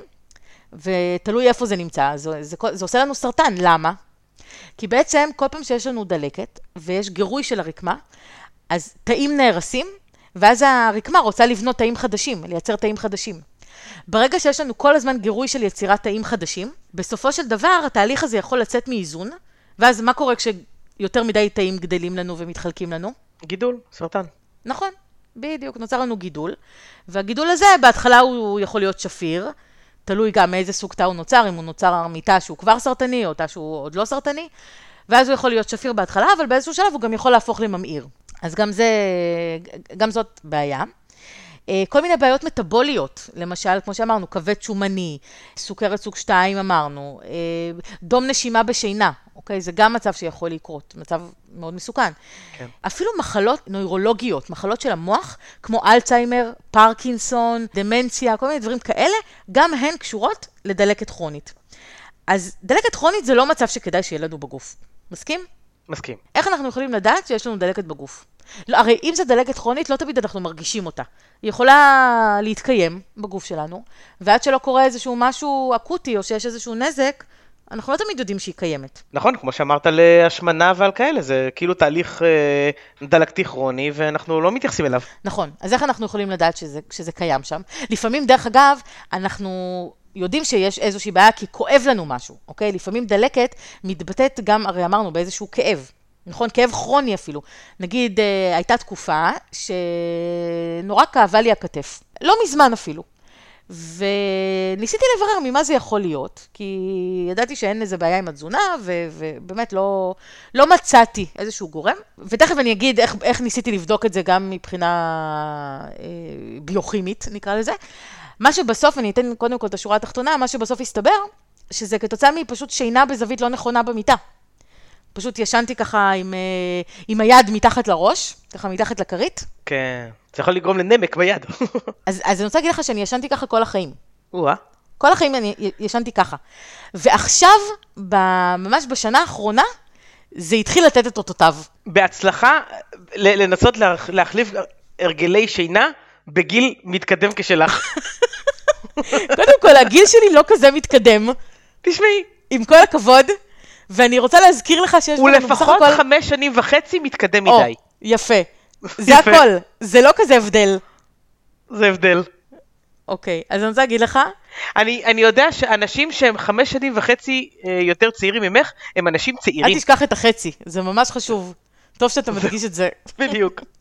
ותלוי איפה זה נמצא, זה, זה, זה עושה לנו סרטן, למה? כי בעצם כל פעם שיש לנו דלקת ויש גירוי של הרקמה, אז תאים נהרסים, ואז הרקמה רוצה לבנות תאים חדשים, לייצר תאים חדשים. ברגע שיש לנו כל הזמן גירוי של יצירת תאים חדשים, בסופו של דבר התהליך הזה יכול לצאת מאיזון, ואז מה קורה כשיותר מדי תאים גדלים לנו ומתחלקים לנו? גידול, סרטן. נכון, בדיוק, נוצר לנו גידול, והגידול הזה בהתחלה הוא יכול להיות שפיר, תלוי גם מאיזה סוג תא הוא נוצר, אם הוא נוצר מתא שהוא כבר סרטני או תא שהוא עוד לא סרטני, ואז הוא יכול להיות שפיר בהתחלה, אבל באיזשהו שלב הוא גם יכול להפוך לממאיר. אז גם זה, גם זאת בעיה. אה, כל מיני בעיות מטבוליות, למשל, כמו שאמרנו, כבד שומני, סוכרת סוג 2 אמרנו, אה, דום נשימה בשינה, אוקיי? זה גם מצב שיכול לקרות, מצב מאוד מסוכן. כן. אפילו מחלות נוירולוגיות, מחלות של המוח, כמו אלצהיימר, פרקינסון, דמנציה, כל מיני דברים כאלה, גם הן קשורות לדלקת כרונית. אז דלקת כרונית זה לא מצב שכדאי שיהיה לנו בגוף. מסכים? מסכים. איך אנחנו יכולים לדעת שיש לנו דלקת בגוף? לא, הרי אם זה דלקת כרונית, לא תמיד אנחנו מרגישים אותה. היא יכולה להתקיים בגוף שלנו, ועד שלא קורה איזשהו משהו אקוטי, או שיש איזשהו נזק, אנחנו לא תמיד יודעים שהיא קיימת. נכון, כמו שאמרת על השמנה ועל כאלה, זה כאילו תהליך אה, דלקתי כרוני, ואנחנו לא מתייחסים אליו. נכון, אז איך אנחנו יכולים לדעת שזה, שזה קיים שם? לפעמים, דרך אגב, אנחנו יודעים שיש איזושהי בעיה כי כואב לנו משהו, אוקיי? לפעמים דלקת מתבטאת גם, הרי אמרנו, באיזשהו כאב. נכון? כאב כרוני אפילו. נגיד, אה, הייתה תקופה שנורא כאבה לי הכתף. לא מזמן אפילו. וניסיתי לברר ממה זה יכול להיות, כי ידעתי שאין איזה בעיה עם התזונה, ו- ובאמת לא, לא מצאתי איזשהו גורם. ותכף אני אגיד איך, איך ניסיתי לבדוק את זה גם מבחינה אה, ביוכימית, נקרא לזה. מה שבסוף, אני אתן קודם כל את השורה התחתונה, מה שבסוף הסתבר, שזה כתוצאה מפשוט שינה בזווית לא נכונה במיטה. פשוט ישנתי ככה עם, אה, עם היד מתחת לראש, ככה מתחת לכרית. כן, זה יכול לגרום לנמק ביד. אז, אז אני רוצה להגיד לך שאני ישנתי ככה כל החיים. או-אה. כל החיים אני ישנתי ככה. ועכשיו, ממש בשנה האחרונה, זה התחיל לתת את אותותיו. בהצלחה לנסות להחליף הרגלי שינה בגיל מתקדם כשלך. קודם כל, הגיל שלי לא כזה מתקדם. תשמעי. עם כל הכבוד. ואני רוצה להזכיר לך שיש לנו בסך הכל... הוא לפחות חמש שנים וחצי מתקדם או, מדי. יפה. זה הכל. זה לא כזה הבדל. זה הבדל. אוקיי, אז אני רוצה להגיד לך... אני, אני יודע שאנשים שהם חמש שנים וחצי אה, יותר צעירים ממך, הם אנשים צעירים. אל תשכח את החצי, זה ממש חשוב. טוב שאתה מדגיש את זה. בדיוק.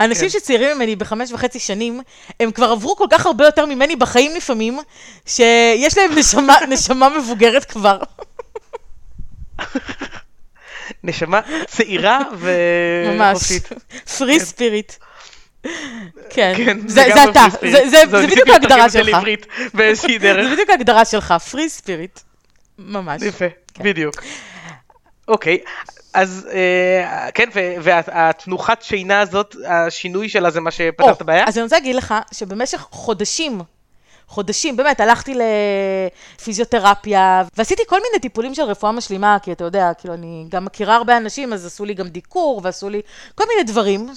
אנשים כן. שצעירים ממני בחמש וחצי שנים, הם כבר עברו כל כך הרבה יותר ממני בחיים לפעמים, שיש להם נשמה, נשמה מבוגרת כבר. נשמה צעירה וחופשית. ממש, פרי ספיריט. כן, זה אתה, זה בדיוק ההגדרה שלך. באיזושהי דרך. זה בדיוק ההגדרה שלך, פרי ספיריט. ממש. יפה, כן. בדיוק. אוקיי, אז אה, כן, והתנוחת שינה הזאת, השינוי שלה זה מה שפתר את הבעיה? אז אני רוצה להגיד לך שבמשך חודשים חודשים, באמת, הלכתי לפיזיותרפיה, ועשיתי כל מיני טיפולים של רפואה משלימה, כי אתה יודע, כאילו, אני גם מכירה הרבה אנשים, אז עשו לי גם דיקור, ועשו לי כל מיני דברים,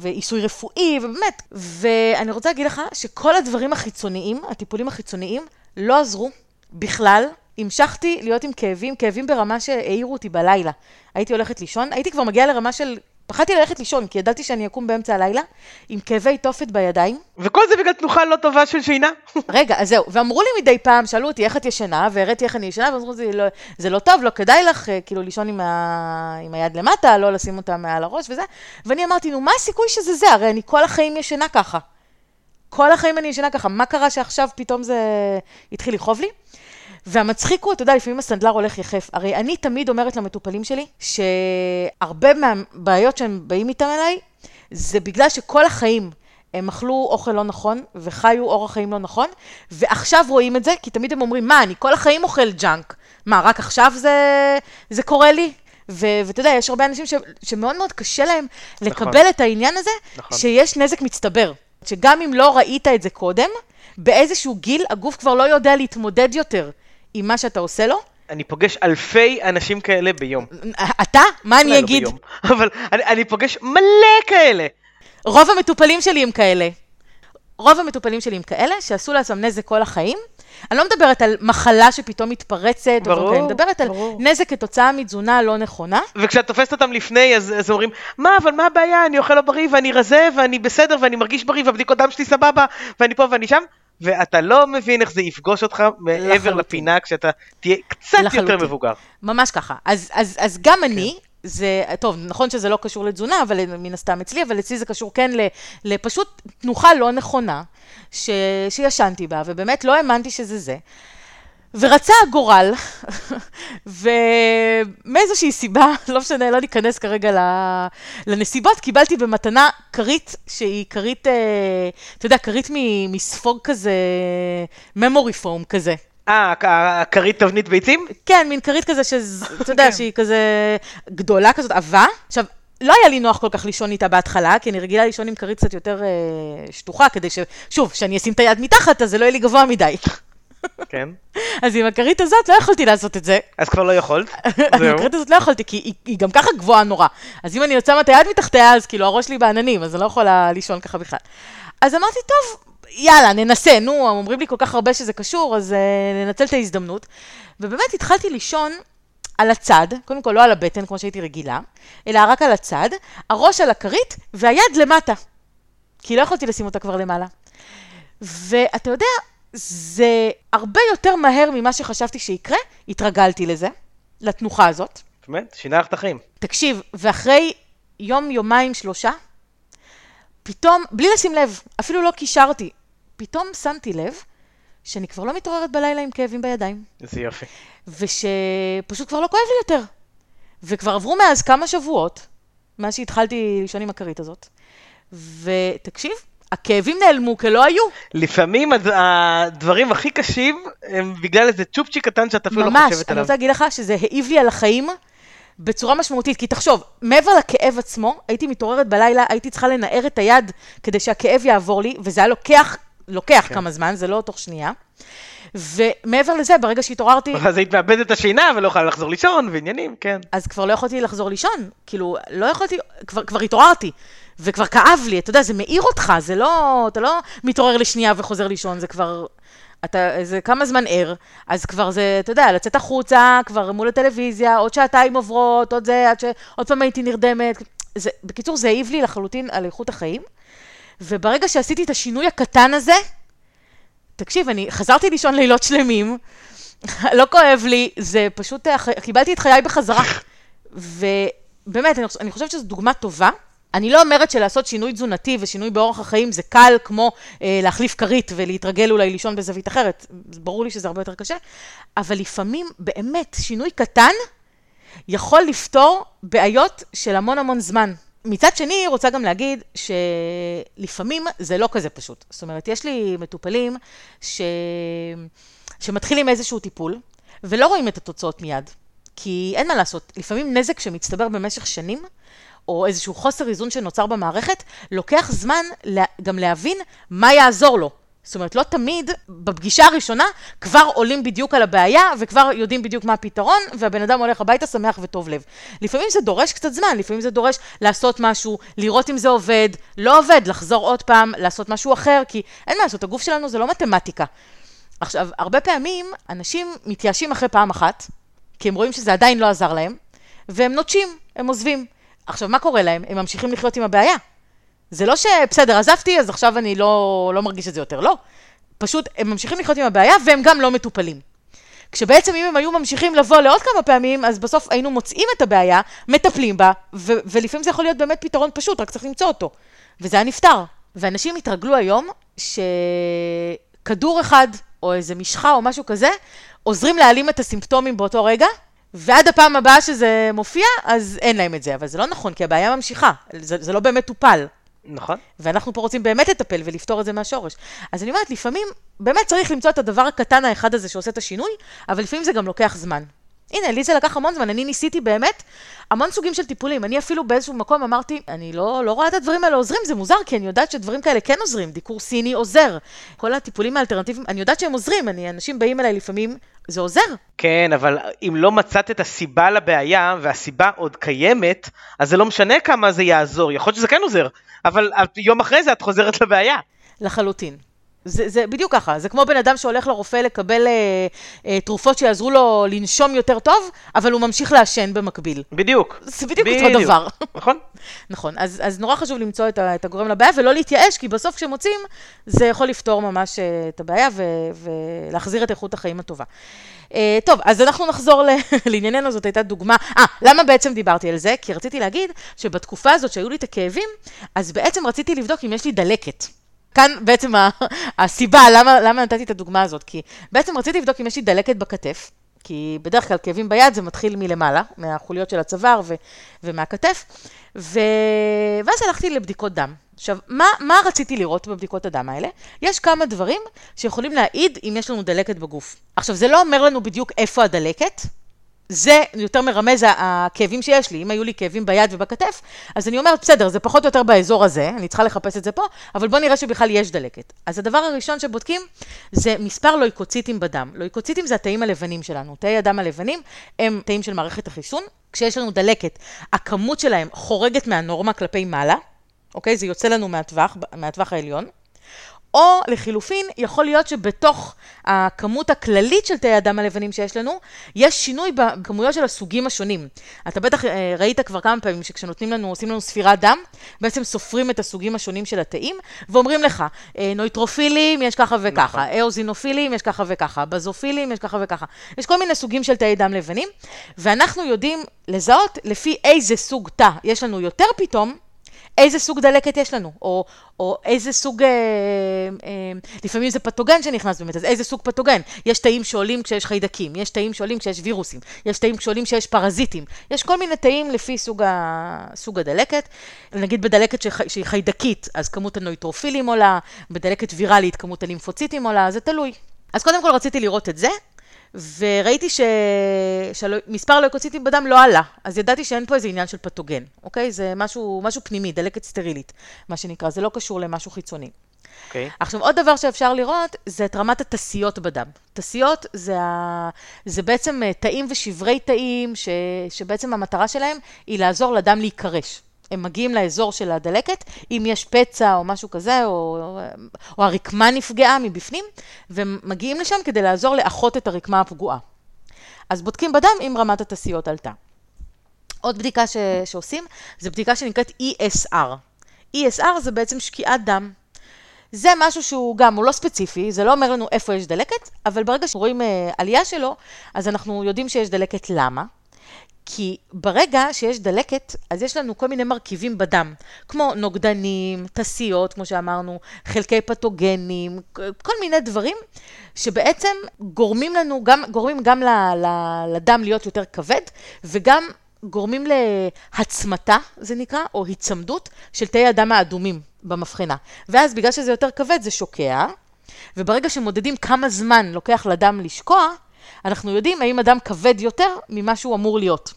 ועיסוי רפואי, ובאמת. ואני רוצה להגיד לך שכל הדברים החיצוניים, הטיפולים החיצוניים, לא עזרו בכלל. המשכתי להיות עם כאבים, כאבים ברמה שהעירו אותי בלילה. הייתי הולכת לישון, הייתי כבר מגיעה לרמה של פחדתי ללכת לישון, כי ידעתי שאני אקום באמצע הלילה עם כאבי תופת בידיים. וכל זה בגלל תנוחה לא טובה של שינה? רגע, אז זהו. ואמרו לי מדי פעם, שאלו אותי איך את ישנה, והראיתי איך אני ישנה, ואמרו לי, לא, זה לא טוב, לא כדאי לך, אה, כאילו, לישון עם, ה... עם היד למטה, לא לשים אותה מעל הראש וזה. ואני אמרתי, נו, מה הסיכוי שזה זה? הרי אני כל החיים ישנה ככה. כל החיים אני ישנה ככה, מה קרה שעכשיו פתאום זה התחיל לכאוב לי? והמצחיק הוא, אתה יודע, לפעמים הסנדלר הולך יחף. הרי אני תמיד אומרת למטופלים שלי, שהרבה מהבעיות שהם באים איתם אליי, זה בגלל שכל החיים הם אכלו אוכל לא נכון, וחיו אורח חיים לא נכון, ועכשיו רואים את זה, כי תמיד הם אומרים, מה, אני כל החיים אוכל ג'אנק. מה, רק עכשיו זה, זה קורה לי? ואתה יודע, יש הרבה אנשים ש- שמאוד מאוד קשה להם לקבל את העניין הזה, נכון. שיש נזק מצטבר. שגם אם לא ראית את זה קודם, באיזשהו גיל הגוף כבר לא יודע להתמודד יותר עם מה שאתה עושה לו. אני פוגש אלפי אנשים כאלה ביום. אתה? מה אני לא אגיד? ביום, אבל אני, אני פוגש מלא כאלה. רוב המטופלים שלי הם כאלה. רוב המטופלים שלי הם כאלה שעשו לעצמם נזק כל החיים. אני לא מדברת על מחלה שפתאום מתפרצת, ברור, כאלה, אני מדברת על ברור. נזק כתוצאה מתזונה לא נכונה. וכשאת תופסת אותם לפני, אז, אז אומרים, מה, אבל מה הבעיה, אני אוכל לא בריא, ואני רזה, ואני בסדר, ואני מרגיש בריא, והבדיקות דם שלי סבבה, ואני פה ואני שם, ואתה לא מבין איך זה יפגוש אותך מעבר לחלוטין. לפינה כשאתה תהיה קצת לחלוטין. יותר מבוגר. ממש ככה. אז, אז, אז גם כן. אני, זה, טוב, נכון שזה לא קשור לתזונה, אבל מן הסתם אצלי, אבל אצלי זה קשור כן לפשוט תנוחה לא נכונה, ש, שישנתי בה, ובאמת לא האמנתי שזה זה. ורצה הגורל, ומאיזושהי סיבה, לא משנה, לא ניכנס כרגע לנסיבות, קיבלתי במתנה כרית שהיא כרית, אה, אתה יודע, כרית מספוג כזה, memory foam כזה. אה, הכ- הכרית תבנית ביצים? כן, מין כרית כזה, שאתה יודע, כן. שהיא כזה גדולה כזאת, עבה. עכשיו, לא היה לי נוח כל כך לישון איתה בהתחלה, כי אני רגילה לישון עם כרית קצת יותר אה, שטוחה, כדי ש... שוב, שאני אשים את היד מתחת, אז זה לא יהיה לי גבוה מדי. כן. אז עם הכרית הזאת לא יכולתי לעשות את זה. אז כבר לא יכולת. עם זהו. הכרית הזאת לא יכולתי, כי היא, היא גם ככה גבוהה נורא. אז אם אני יוצאה את היד מתחתיה, אז כאילו הראש שלי בעננים, אז אני לא יכולה לישון ככה בכלל. אז אמרתי, טוב, יאללה, ננסה, נו, אומרים לי כל כך הרבה שזה קשור, אז uh, ננצל את ההזדמנות. ובאמת התחלתי לישון על הצד, קודם כל לא על הבטן, כמו שהייתי רגילה, אלא רק על הצד, הראש על הכרית והיד למטה. כי לא יכולתי לשים אותה כבר למעלה. ואתה יודע, זה הרבה יותר מהר ממה שחשבתי שיקרה, התרגלתי לזה, לתנוחה הזאת. באמת, שינה לך את החיים. תקשיב, ואחרי יום, יומיים, שלושה, פתאום, בלי לשים לב, אפילו לא קישרתי, פתאום שמתי לב שאני כבר לא מתעוררת בלילה עם כאבים בידיים, איזה יופי. ושפשוט כבר לא כואב לי יותר. וכבר עברו מאז כמה שבועות, מאז שהתחלתי לישון עם הכרית הזאת, ותקשיב, הכאבים נעלמו כלא היו. לפעמים הד- הדברים הכי קשים הם בגלל איזה צ'ופצ'יק קטן שאת אפילו לא ממש, חושבת אני עליו. רוצה להגיד לך שזה העיב לי על החיים בצורה משמעותית. כי תחשוב, מעבר לכאב עצמו, הייתי מתעוררת בלילה, הייתי צריכה לנער את היד כדי שהכאב יעבור לי, וזה היה לוקח, לוקח כן. כמה זמן, זה לא תוך שנייה. ומעבר לזה, ברגע שהתעוררתי, אז היית מאבדת את השינה ולא יכולה לחזור לישון ועניינים, כן. אז כבר לא יכולתי לחזור לישון. כאילו, לא יכולתי, כבר, כבר התעוררתי, וכבר כאב לי, אתה יודע, זה מעיר אותך, זה לא, אתה לא מתעורר לשנייה וחוזר לישון, זה כבר, אתה, זה כמה זמן ער, אז כבר זה, אתה יודע, לצאת החוצה, כבר מול הטלוויזיה, עוד שעתיים עוברות, עוד זה, עד שעוד פעם הייתי נרדמת. זה, בקיצור, זה העיב לי לחלוטין על איכות החיים, וברגע שעשיתי את השינוי הקטן הזה, תקשיב, אני חזרתי לישון לילות שלמים, לא כואב לי, זה פשוט, אה, קיבלתי את חיי בחזרה. ובאמת, אני, אני חושבת שזו דוגמה טובה. אני לא אומרת שלעשות שינוי תזונתי ושינוי באורח החיים זה קל כמו אה, להחליף כרית ולהתרגל אולי לישון בזווית אחרת. ברור לי שזה הרבה יותר קשה, אבל לפעמים באמת שינוי קטן יכול לפתור בעיות של המון המון זמן. מצד שני, רוצה גם להגיד שלפעמים זה לא כזה פשוט. זאת אומרת, יש לי מטופלים ש... שמתחילים איזשהו טיפול, ולא רואים את התוצאות מיד. כי אין מה לעשות, לפעמים נזק שמצטבר במשך שנים, או איזשהו חוסר איזון שנוצר במערכת, לוקח זמן גם להבין מה יעזור לו. זאת אומרת, לא תמיד בפגישה הראשונה כבר עולים בדיוק על הבעיה וכבר יודעים בדיוק מה הפתרון, והבן אדם הולך הביתה שמח וטוב לב. לפעמים זה דורש קצת זמן, לפעמים זה דורש לעשות משהו, לראות אם זה עובד, לא עובד, לחזור עוד פעם, לעשות משהו אחר, כי אין מה לעשות, הגוף שלנו זה לא מתמטיקה. עכשיו, הרבה פעמים אנשים מתייאשים אחרי פעם אחת, כי הם רואים שזה עדיין לא עזר להם, והם נוטשים, הם עוזבים. עכשיו, מה קורה להם? הם ממשיכים לחיות עם הבעיה. זה לא שבסדר, עזבתי, אז עכשיו אני לא, לא מרגיש את זה יותר, לא. פשוט הם ממשיכים לחיות עם הבעיה, והם גם לא מטופלים. כשבעצם אם הם היו ממשיכים לבוא לעוד כמה פעמים, אז בסוף היינו מוצאים את הבעיה, מטפלים בה, ו- ולפעמים זה יכול להיות באמת פתרון פשוט, רק צריך למצוא אותו. וזה היה נפתר. ואנשים התרגלו היום שכדור אחד, או איזה משחה או משהו כזה, עוזרים להעלים את הסימפטומים באותו רגע, ועד הפעם הבאה שזה מופיע, אז אין להם את זה. אבל זה לא נכון, כי הבעיה ממשיכה. זה, זה לא באמת טופל. נכון. ואנחנו פה רוצים באמת לטפל ולפתור את זה מהשורש. אז אני אומרת, לפעמים באמת צריך למצוא את הדבר הקטן האחד הזה שעושה את השינוי, אבל לפעמים זה גם לוקח זמן. הנה, לי זה לקח המון זמן, אני ניסיתי באמת המון סוגים של טיפולים. אני אפילו באיזשהו מקום אמרתי, אני לא, לא רואה את הדברים האלה עוזרים, זה מוזר, כי אני יודעת שדברים כאלה כן עוזרים, דיקור סיני עוזר. כל הטיפולים האלטרנטיביים, אני יודעת שהם עוזרים, אני, אנשים באים אליי לפעמים, זה עוזר. כן, אבל אם לא מצאת את הסיבה לבעיה, והסיבה עוד קיימת, אז זה לא משנה כמה זה יעזור, יכול להיות שזה כן עוזר, אבל יום אחרי זה את חוזרת לבעיה. לחלוטין. זה, זה בדיוק ככה, זה כמו בן אדם שהולך לרופא לקבל אה, אה, תרופות שיעזרו לו לנשום יותר טוב, אבל הוא ממשיך לעשן במקביל. בדיוק. זה בדיוק, בדיוק. אותו דבר. נכון. נכון, אז, אז נורא חשוב למצוא את, ה, את הגורם לבעיה ולא להתייאש, כי בסוף כשמוצאים, זה יכול לפתור ממש אה, את הבעיה ו, ולהחזיר את איכות החיים הטובה. אה, טוב, אז אנחנו נחזור ל, לענייננו, זאת הייתה דוגמה. אה, למה בעצם דיברתי על זה? כי רציתי להגיד שבתקופה הזאת שהיו לי את הכאבים, אז בעצם רציתי לבדוק אם יש לי דלקת. כאן בעצם הסיבה למה, למה נתתי את הדוגמה הזאת, כי בעצם רציתי לבדוק אם יש לי דלקת בכתף, כי בדרך כלל כאבים ביד זה מתחיל מלמעלה, מהחוליות של הצוואר ו, ומהכתף, ו... ואז הלכתי לבדיקות דם. עכשיו, מה, מה רציתי לראות בבדיקות הדם האלה? יש כמה דברים שיכולים להעיד אם יש לנו דלקת בגוף. עכשיו, זה לא אומר לנו בדיוק איפה הדלקת, זה יותר מרמז הכאבים שיש לי. אם היו לי כאבים ביד ובכתף, אז אני אומרת, בסדר, זה פחות או יותר באזור הזה, אני צריכה לחפש את זה פה, אבל בוא נראה שבכלל יש דלקת. אז הדבר הראשון שבודקים זה מספר לויקוציטים בדם. לויקוציטים זה התאים הלבנים שלנו. תאי הדם הלבנים הם תאים של מערכת החיסון. כשיש לנו דלקת, הכמות שלהם חורגת מהנורמה כלפי מעלה, אוקיי? זה יוצא לנו מהטווח, מהטווח העליון. או לחילופין, יכול להיות שבתוך הכמות הכללית של תאי הדם הלבנים שיש לנו, יש שינוי בכמויות של הסוגים השונים. אתה בטח אה, ראית כבר כמה פעמים שכשנותנים לנו, עושים לנו ספירת דם, בעצם סופרים את הסוגים השונים של התאים, ואומרים לך, אה, נויטרופילים יש ככה וככה, נכון. אאוזינופילים יש ככה וככה, בזופילים יש ככה וככה. יש כל מיני סוגים של תאי דם לבנים, ואנחנו יודעים לזהות לפי איזה סוג תא יש לנו יותר פתאום, איזה סוג דלקת יש לנו, או, או איזה סוג, אה, אה, לפעמים זה פתוגן שנכנס באמת, אז איזה סוג פתוגן. יש תאים שעולים כשיש חיידקים, יש תאים שעולים כשיש וירוסים, יש תאים שעולים כשיש פרזיטים, יש כל מיני תאים לפי סוג, ה, סוג הדלקת. נגיד בדלקת שח, שהיא חיידקית, אז כמות הנויטרופילים עולה, בדלקת ויראלית כמות הלימפוציטים עולה, זה תלוי. אז קודם כל רציתי לראות את זה, וראיתי. שמספר הלויקוציטים בדם לא עלה, אז ידעתי שאין פה איזה עניין של פתוגן, אוקיי? זה משהו, משהו פנימי, דלקת סטרילית, מה שנקרא, זה לא קשור למשהו חיצוני. אוקיי. עכשיו, עוד דבר שאפשר לראות, זה את רמת התסיות בדם. תסיות זה, ה... זה בעצם אה, תאים ושברי תאים, ש... שבעצם המטרה שלהם היא לעזור לדם להיקרש. הם מגיעים לאזור של הדלקת, אם יש פצע או משהו כזה, או, או הרקמה נפגעה מבפנים, ומגיעים לשם כדי לעזור לאחות את הרקמה הפגועה. אז בודקים בדם אם רמת התסיות עלתה. עוד בדיקה ש, שעושים, זו בדיקה שנקראת ESR. ESR זה בעצם שקיעת דם. זה משהו שהוא גם, הוא לא ספציפי, זה לא אומר לנו איפה יש דלקת, אבל ברגע שרואים uh, עלייה שלו, אז אנחנו יודעים שיש דלקת למה. כי ברגע שיש דלקת, אז יש לנו כל מיני מרכיבים בדם, כמו נוגדנים, תסיות, כמו שאמרנו, חלקי פתוגנים, כל מיני דברים שבעצם גורמים לנו, גם, גורמים גם ל, ל, לדם להיות יותר כבד, וגם גורמים להצמתה, זה נקרא, או היצמדות של תאי הדם האדומים במבחנה. ואז בגלל שזה יותר כבד זה שוקע, וברגע שמודדים כמה זמן לוקח לדם לשקוע, אנחנו יודעים האם אדם כבד יותר ממה שהוא אמור להיות.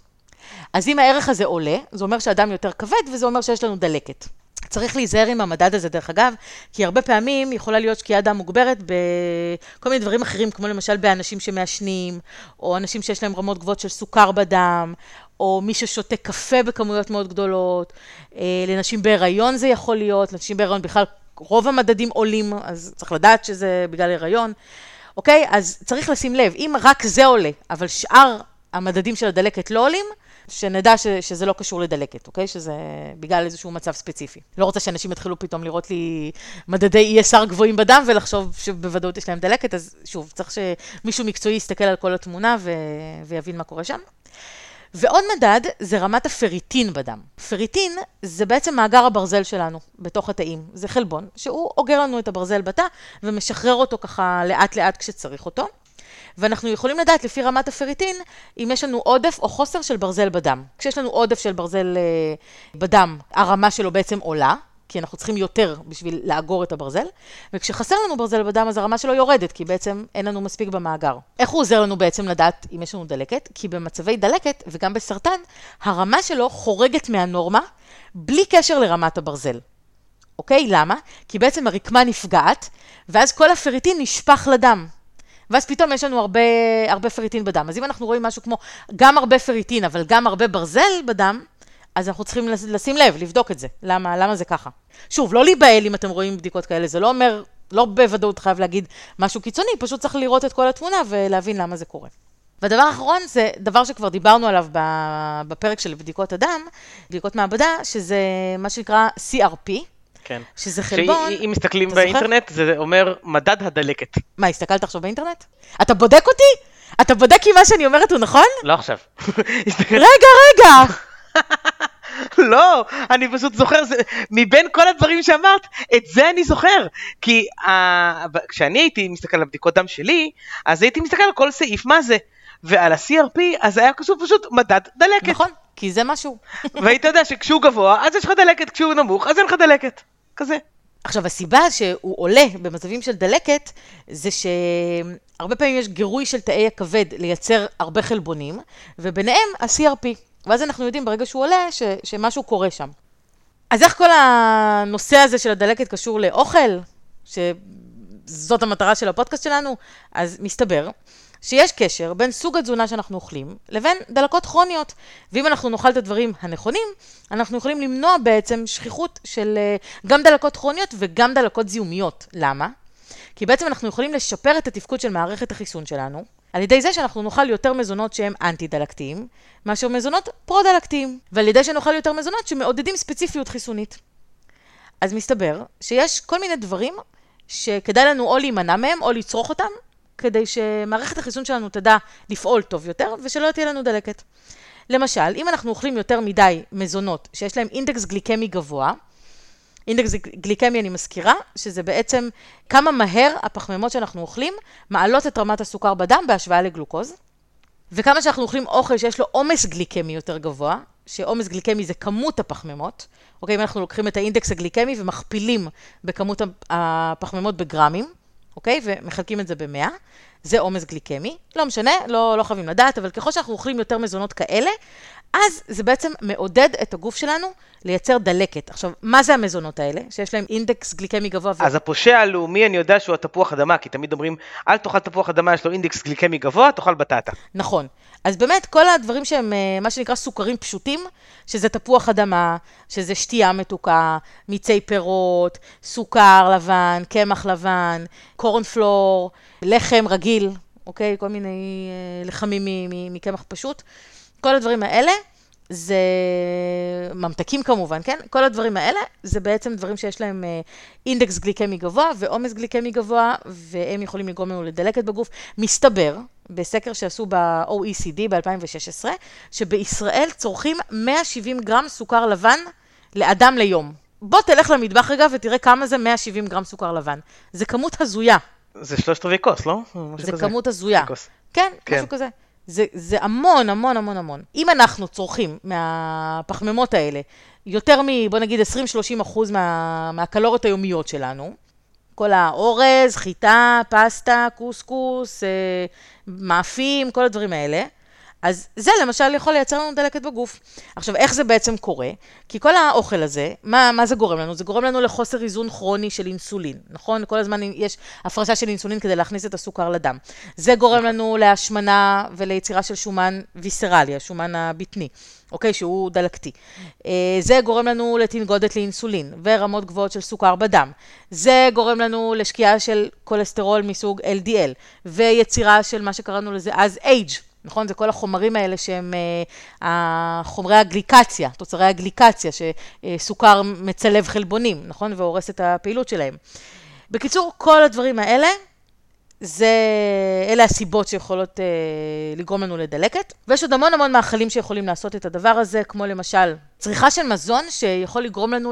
אז אם הערך הזה עולה, זה אומר שהדם יותר כבד וזה אומר שיש לנו דלקת. צריך להיזהר עם המדד הזה, דרך אגב, כי הרבה פעמים יכולה להיות שקיעת דם מוגברת בכל מיני דברים אחרים, כמו למשל באנשים שמעשנים, או אנשים שיש להם רמות גבוהות של סוכר בדם, או מי ששותה קפה בכמויות מאוד גדולות, אה, לנשים בהיריון זה יכול להיות, לנשים בהיריון בכלל רוב המדדים עולים, אז צריך לדעת שזה בגלל הריון. אוקיי? אז צריך לשים לב, אם רק זה עולה, אבל שאר המדדים של הדלקת לא עולים, שנדע ש, שזה לא קשור לדלקת, אוקיי? שזה בגלל איזשהו מצב ספציפי. לא רוצה שאנשים יתחילו פתאום לראות לי מדדי ESR גבוהים בדם ולחשוב שבוודאות יש להם דלקת, אז שוב, צריך שמישהו מקצועי יסתכל על כל התמונה ו... ויבין מה קורה שם. ועוד מדד זה רמת הפריטין בדם. פריטין זה בעצם מאגר הברזל שלנו בתוך התאים. זה חלבון שהוא אוגר לנו את הברזל בתא ומשחרר אותו ככה לאט לאט כשצריך אותו. ואנחנו יכולים לדעת לפי רמת הפריטין אם יש לנו עודף או חוסר של ברזל בדם. כשיש לנו עודף של ברזל אה, בדם, הרמה שלו בעצם עולה, כי אנחנו צריכים יותר בשביל לאגור את הברזל, וכשחסר לנו ברזל בדם, אז הרמה שלו יורדת, כי בעצם אין לנו מספיק במאגר. איך הוא עוזר לנו בעצם לדעת אם יש לנו דלקת? כי במצבי דלקת, וגם בסרטן, הרמה שלו חורגת מהנורמה, בלי קשר לרמת הברזל. אוקיי? למה? כי בעצם הרקמה נפגעת, ואז כל הפריטין נשפך לדם. ואז פתאום יש לנו הרבה, הרבה פריטין בדם. אז אם אנחנו רואים משהו כמו גם הרבה פריטין, אבל גם הרבה ברזל בדם, אז אנחנו צריכים לשים לב, לבדוק את זה. למה, למה זה ככה? שוב, לא להיבהל אם אתם רואים בדיקות כאלה, זה לא אומר, לא בוודאות חייב להגיד משהו קיצוני, פשוט צריך לראות את כל התמונה ולהבין למה זה קורה. והדבר האחרון זה דבר שכבר דיברנו עליו בפרק של בדיקות הדם, בדיקות מעבדה, שזה מה שנקרא CRP, כן. שזה חלבון. שאם מסתכלים באינטרנט, זה אומר מדד הדלקת. מה, הסתכלת עכשיו באינטרנט? אתה בודק אותי? אתה בודק אם מה שאני אומרת הוא נכון? לא עכשיו. רגע, רגע! לא, אני פשוט זוכר, זה, מבין כל הדברים שאמרת, את זה אני זוכר. כי uh, כשאני הייתי מסתכל על הבדיקות דם שלי, אז הייתי מסתכל על כל סעיף מה זה. ועל ה-CRP, אז היה כתוב פשוט מדד דלקת. נכון, כי זה משהו. והיית יודע שכשהוא גבוה, אז יש לך דלקת, כשהוא נמוך, אז אין לך דלקת. כזה. עכשיו, הסיבה שהוא עולה במצבים של דלקת, זה שהרבה פעמים יש גירוי של תאי הכבד לייצר הרבה חלבונים, וביניהם ה-CRP. ואז אנחנו יודעים ברגע שהוא עולה, ש, שמשהו קורה שם. אז איך כל הנושא הזה של הדלקת קשור לאוכל, שזאת המטרה של הפודקאסט שלנו? אז מסתבר שיש קשר בין סוג התזונה שאנחנו אוכלים לבין דלקות כרוניות. ואם אנחנו נאכל את הדברים הנכונים, אנחנו יכולים למנוע בעצם שכיחות של אה, גם דלקות כרוניות וגם דלקות זיהומיות. למה? כי בעצם אנחנו יכולים לשפר את התפקוד של מערכת החיסון שלנו, על ידי זה שאנחנו נאכל יותר מזונות שהם אנטי-דלקתיים, מאשר מזונות פרו-דלקתיים, ועל ידי שנאכל יותר מזונות שמעודדים ספציפיות חיסונית. אז מסתבר שיש כל מיני דברים שכדאי לנו או להימנע מהם או לצרוך אותם, כדי שמערכת החיסון שלנו תדע לפעול טוב יותר ושלא תהיה לנו דלקת. למשל, אם אנחנו אוכלים יותר מדי מזונות שיש להם אינדקס גליקמי גבוה, אינדקס גליקמי, אני מזכירה, שזה בעצם כמה מהר הפחמימות שאנחנו אוכלים מעלות את רמת הסוכר בדם בהשוואה לגלוקוז. וכמה שאנחנו אוכלים אוכל שיש לו עומס גליקמי יותר גבוה, שעומס גליקמי זה כמות הפחמימות, אוקיי, אם אנחנו לוקחים את האינדקס הגליקמי ומכפילים בכמות הפחמימות בגרמים, אוקיי, ומחלקים את זה ב-100, זה עומס גליקמי. לא משנה, לא, לא חייבים לדעת, אבל ככל שאנחנו אוכלים יותר מזונות כאלה, אז זה בעצם מעודד את הגוף שלנו לייצר דלקת. עכשיו, מה זה המזונות האלה, שיש להם אינדקס גליקמי גבוה? אז ו... הפושע הלאומי, אני יודע שהוא התפוח אדמה, כי תמיד אומרים, אל תאכל תפוח אדמה, יש לו אינדקס גליקמי גבוה, תאכל בטטה. נכון. אז באמת, כל הדברים שהם אה, מה שנקרא סוכרים פשוטים, שזה תפוח אדמה, שזה שתייה מתוקה, מיצי פירות, סוכר לבן, קמח לבן, קורנפלור, לחם רגיל, אוקיי? כל מיני אה, לחמים מקמח פשוט. כל הדברים האלה זה ממתקים כמובן, כן? כל הדברים האלה זה בעצם דברים שיש להם אה, אינדקס גליקמי גבוה ועומס גליקמי גבוה, והם יכולים לגרום לנו לדלקת בגוף. מסתבר, בסקר שעשו ב-OECD ב-2016, שבישראל צורכים 170 גרם סוכר לבן לאדם ליום. בוא תלך למטבח רגע ותראה כמה זה 170 גרם סוכר לבן. זה כמות הזויה. זה שלושת רבעי כוס, לא? זה כזה. כמות הזויה. כן, כן, משהו כזה. זה, זה המון, המון, המון, המון. אם אנחנו צורכים מהפחמימות האלה יותר מ, בוא נגיד, 20-30 אחוז מה, מהקלוריות היומיות שלנו, כל האורז, חיטה, פסטה, קוסקוס, אה, מאפים, כל הדברים האלה, אז זה למשל יכול לייצר לנו דלקת בגוף. עכשיו, איך זה בעצם קורה? כי כל האוכל הזה, מה, מה זה גורם לנו? זה גורם לנו לחוסר איזון כרוני של אינסולין, נכון? כל הזמן יש הפרשה של אינסולין כדי להכניס את הסוכר לדם. זה גורם נכון. לנו להשמנה וליצירה של שומן ויסרלי, השומן הבטני. אוקיי? שהוא דלקתי. אה, זה גורם לנו לתנגודת לאינסולין ורמות גבוהות של סוכר בדם. זה גורם לנו לשקיעה של כולסטרול מסוג LDL ויצירה של מה שקראנו לזה אז אייג', נכון? זה כל החומרים האלה שהם אה, חומרי הגליקציה, תוצרי הגליקציה, שסוכר מצלב חלבונים, נכון? והורס את הפעילות שלהם. בקיצור, כל הדברים האלה, זה, אלה הסיבות שיכולות אה, לגרום לנו לדלקת. ויש עוד המון המון מאכלים שיכולים לעשות את הדבר הזה, כמו למשל צריכה של מזון שיכול לגרום לנו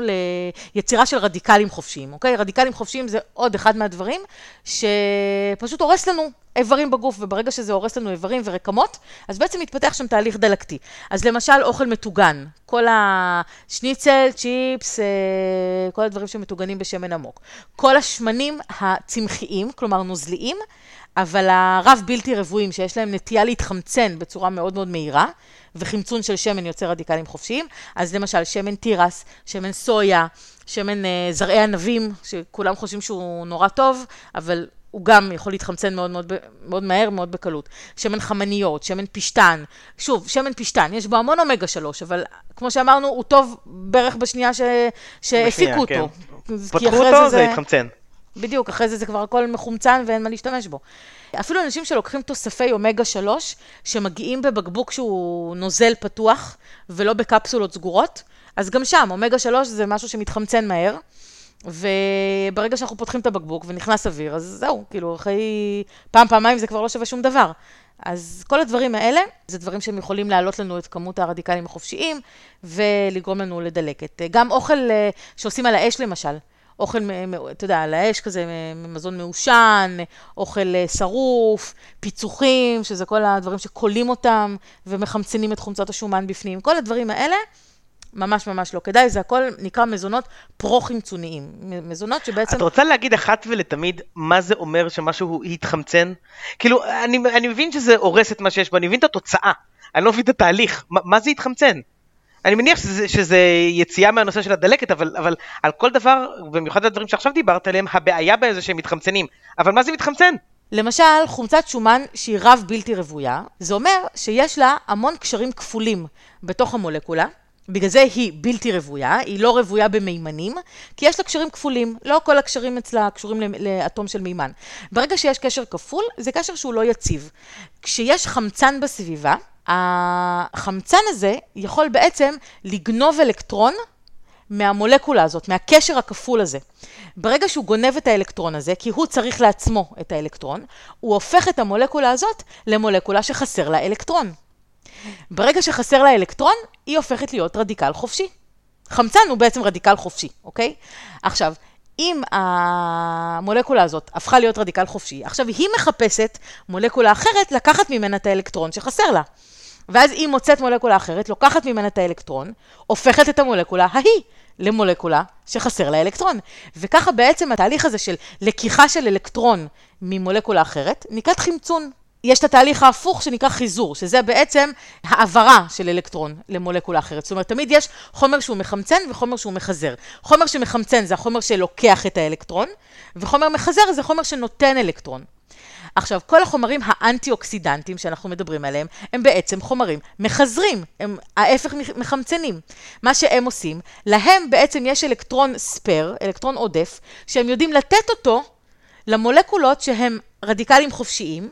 ליצירה של רדיקלים חופשיים, אוקיי? רדיקלים חופשיים זה עוד אחד מהדברים שפשוט הורס לנו איברים בגוף, וברגע שזה הורס לנו איברים ורקמות, אז בעצם מתפתח שם תהליך דלקתי. אז למשל אוכל מטוגן, כל השניצל, צ'יפס, אה, כל הדברים שמטוגנים בשמן עמוק. כל השמנים הצמחיים, כלומר נוזליים, אבל הרב בלתי רבועים, שיש להם נטייה להתחמצן בצורה מאוד מאוד מהירה, וחמצון של שמן יוצר רדיקלים חופשיים, אז למשל שמן תירס, שמן סויה, שמן uh, זרעי ענבים, שכולם חושבים שהוא נורא טוב, אבל הוא גם יכול להתחמצן מאוד מאוד, מאוד מהר, מאוד בקלות. שמן חמניות, שמן פשטן. שוב, שמן פשטן, יש בו המון אומגה 3, אבל כמו שאמרנו, הוא טוב בערך בשנייה ש... שהפיקו אותו. כן. פתחו אותו, זה, זה התחמצן. בדיוק, אחרי זה זה כבר הכל מחומצן ואין מה להשתמש בו. אפילו אנשים שלוקחים תוספי אומגה 3, שמגיעים בבקבוק שהוא נוזל פתוח, ולא בקפסולות סגורות, אז גם שם, אומגה 3 זה משהו שמתחמצן מהר, וברגע שאנחנו פותחים את הבקבוק ונכנס אוויר, אז זהו, כאילו, אחרי פעם, פעמיים זה כבר לא שווה שום דבר. אז כל הדברים האלה, זה דברים שהם יכולים להעלות לנו את כמות הרדיקלים החופשיים, ולגרום לנו לדלקת. גם אוכל אה, שעושים על האש למשל. אוכל, אתה יודע, על האש כזה, מזון מעושן, אוכל אה, שרוף, פיצוחים, שזה כל הדברים שכולים אותם ומחמצנים את חומצות השומן בפנים. כל הדברים האלה, ממש ממש לא כדאי, זה הכל נקרא מזונות פרו-חמצוניים. מזונות שבעצם... את רוצה להגיד אחת ולתמיד מה זה אומר שמשהו התחמצן? כאילו, אני, אני מבין שזה הורס את מה שיש בו, אני מבין את התוצאה, אני לא מבין את התהליך, מה, מה זה התחמצן? אני מניח שזה, שזה יציאה מהנושא של הדלקת, אבל, אבל על כל דבר, במיוחד הדברים שעכשיו דיברת עליהם, הבעיה בהם זה שהם מתחמצנים. אבל מה זה מתחמצן? למשל, חומצת שומן שהיא רב בלתי רוויה, זה אומר שיש לה המון קשרים כפולים בתוך המולקולה. בגלל זה היא בלתי רוויה, היא לא רוויה במימנים, כי יש לה קשרים כפולים. לא כל הקשרים אצלה קשורים לאטום של מימן. ברגע שיש קשר כפול, זה קשר שהוא לא יציב. כשיש חמצן בסביבה, החמצן הזה יכול בעצם לגנוב אלקטרון מהמולקולה הזאת, מהקשר הכפול הזה. ברגע שהוא גונב את האלקטרון הזה, כי הוא צריך לעצמו את האלקטרון, הוא הופך את המולקולה הזאת למולקולה שחסר לה אלקטרון. ברגע שחסר לה אלקטרון, היא הופכת להיות רדיקל חופשי. חמצן הוא בעצם רדיקל חופשי, אוקיי? עכשיו, אם המולקולה הזאת הפכה להיות רדיקל חופשי, עכשיו היא מחפשת מולקולה אחרת לקחת ממנה את האלקטרון שחסר לה. ואז היא מוצאת מולקולה אחרת, לוקחת ממנה את האלקטרון, הופכת את המולקולה ההיא למולקולה שחסר לה אלקטרון. וככה בעצם התהליך הזה של לקיחה של אלקטרון ממולקולה אחרת, נקראת חמצון. יש את התהליך ההפוך שנקרא חיזור, שזה בעצם העברה של אלקטרון למולקולה אחרת. זאת אומרת, תמיד יש חומר שהוא מחמצן וחומר שהוא מחזר. חומר שמחמצן זה החומר שלוקח את האלקטרון, וחומר מחזר זה חומר שנותן אלקטרון. עכשיו, כל החומרים האנטי-אוקסידנטיים שאנחנו מדברים עליהם, הם בעצם חומרים מחזרים, הם ההפך מחמצנים. מה שהם עושים, להם בעצם יש אלקטרון ספייר, אלקטרון עודף, שהם יודעים לתת אותו למולקולות שהם רדיקלים חופשיים,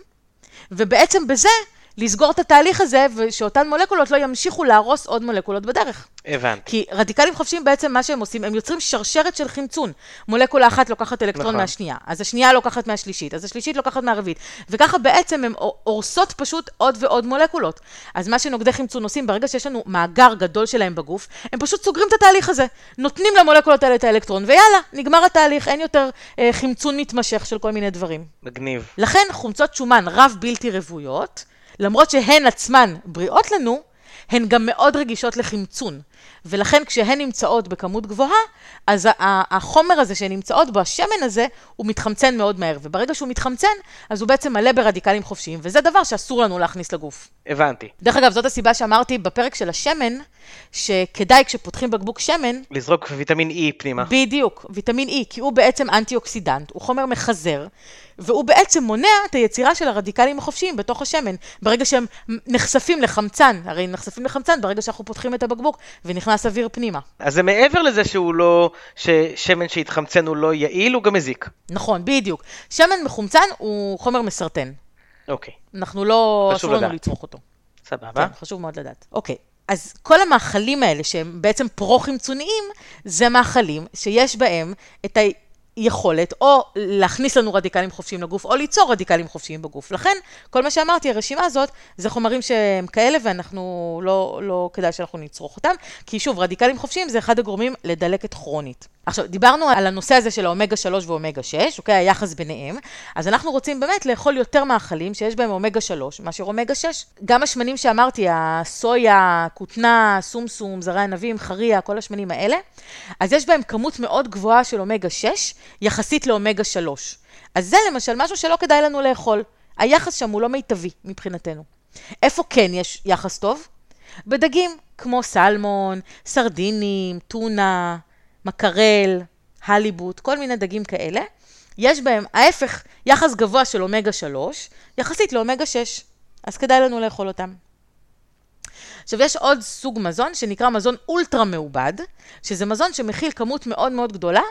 ובעצם בזה לסגור את התהליך הזה, ושאותן מולקולות לא ימשיכו להרוס עוד מולקולות בדרך. הבנתי. כי רדיקלים חופשיים בעצם מה שהם עושים, הם יוצרים שרשרת של חמצון. מולקולה אחת לוקחת אלקטרון נכון. מהשנייה, אז השנייה לוקחת מהשלישית, אז השלישית לוקחת מהרביעית, וככה בעצם הם הורסות פשוט עוד ועוד מולקולות. אז מה שנוגדי חמצון עושים, ברגע שיש לנו מאגר גדול שלהם בגוף, הם פשוט סוגרים את התהליך הזה. נותנים למולקולות האלה את האלקטרון, ויאללה, נגמר התהליך, אין יותר אה, חמצון מתמשך של כל מיני דברים. מגניב. לכן חומצות שומן רב בלתי רוויות, למרות שהן עצמן בריאות לנו, הן גם מאוד רגישות לחמצון. ולכן כשהן נמצאות בכמות גבוהה, אז החומר הזה שהן נמצאות בו, השמן הזה, הוא מתחמצן מאוד מהר. וברגע שהוא מתחמצן, אז הוא בעצם מלא ברדיקלים חופשיים, וזה דבר שאסור לנו להכניס לגוף. הבנתי. דרך אגב, זאת הסיבה שאמרתי בפרק של השמן, שכדאי כשפותחים בקבוק שמן... לזרוק ויטמין E פנימה. בדיוק, ויטמין E, כי הוא בעצם אנטי-אוקסידנט, הוא חומר מחזר, והוא בעצם מונע את היצירה של הרדיקלים החופשיים בתוך השמן. ברגע שהם נחשפים לחמצן, הרי נחשפים לחמצן ברגע שאנחנו פותחים את הבקבוק ונכנס אוויר פנימה. אז זה מעבר לזה שהוא לא, ששמן שהתחמצן הוא לא יעיל, הוא גם מזיק. נכון, בדיוק. שמן מחומצן הוא חומר מסרטן. אוקיי. אנחנו לא, אסור לנו לצרוך אותו. סבבה. כן, חשוב מאוד לדעת. אוקיי. אז כל המאכלים האלה שהם בעצם פרו-חמצוניים, זה מאכלים שיש בהם את יכולת או להכניס לנו רדיקלים חופשיים לגוף, או ליצור רדיקלים חופשיים בגוף. לכן, כל מה שאמרתי, הרשימה הזאת, זה חומרים שהם כאלה, ואנחנו, לא, לא כדאי שאנחנו נצרוך אותם, כי שוב, רדיקלים חופשיים זה אחד הגורמים לדלקת כרונית. עכשיו, דיברנו על הנושא הזה של האומגה 3 ואומגה 6, אוקיי? היחס ביניהם. אז אנחנו רוצים באמת לאכול יותר מאכלים שיש בהם אומגה 3 מאשר אומגה 6. גם השמנים שאמרתי, הסויה, כותנה, סומסום, זרי ענבים, חריה, כל השמנים האלה, אז יש בהם כמות מאוד גבוהה של אומגה 6 יחסית לאומגה 3. אז זה למשל משהו שלא כדאי לנו לאכול. היחס שם הוא לא מיטבי מבחינתנו. איפה כן יש יחס טוב? בדגים כמו סלמון, סרדינים, טונה, מקרל, הליבוט, כל מיני דגים כאלה. יש בהם ההפך, יחס גבוה של אומגה 3, יחסית לאומגה 6, אז כדאי לנו לאכול אותם. עכשיו, יש עוד סוג מזון שנקרא מזון אולטרה מעובד, שזה מזון שמכיל כמות מאוד מאוד גדולה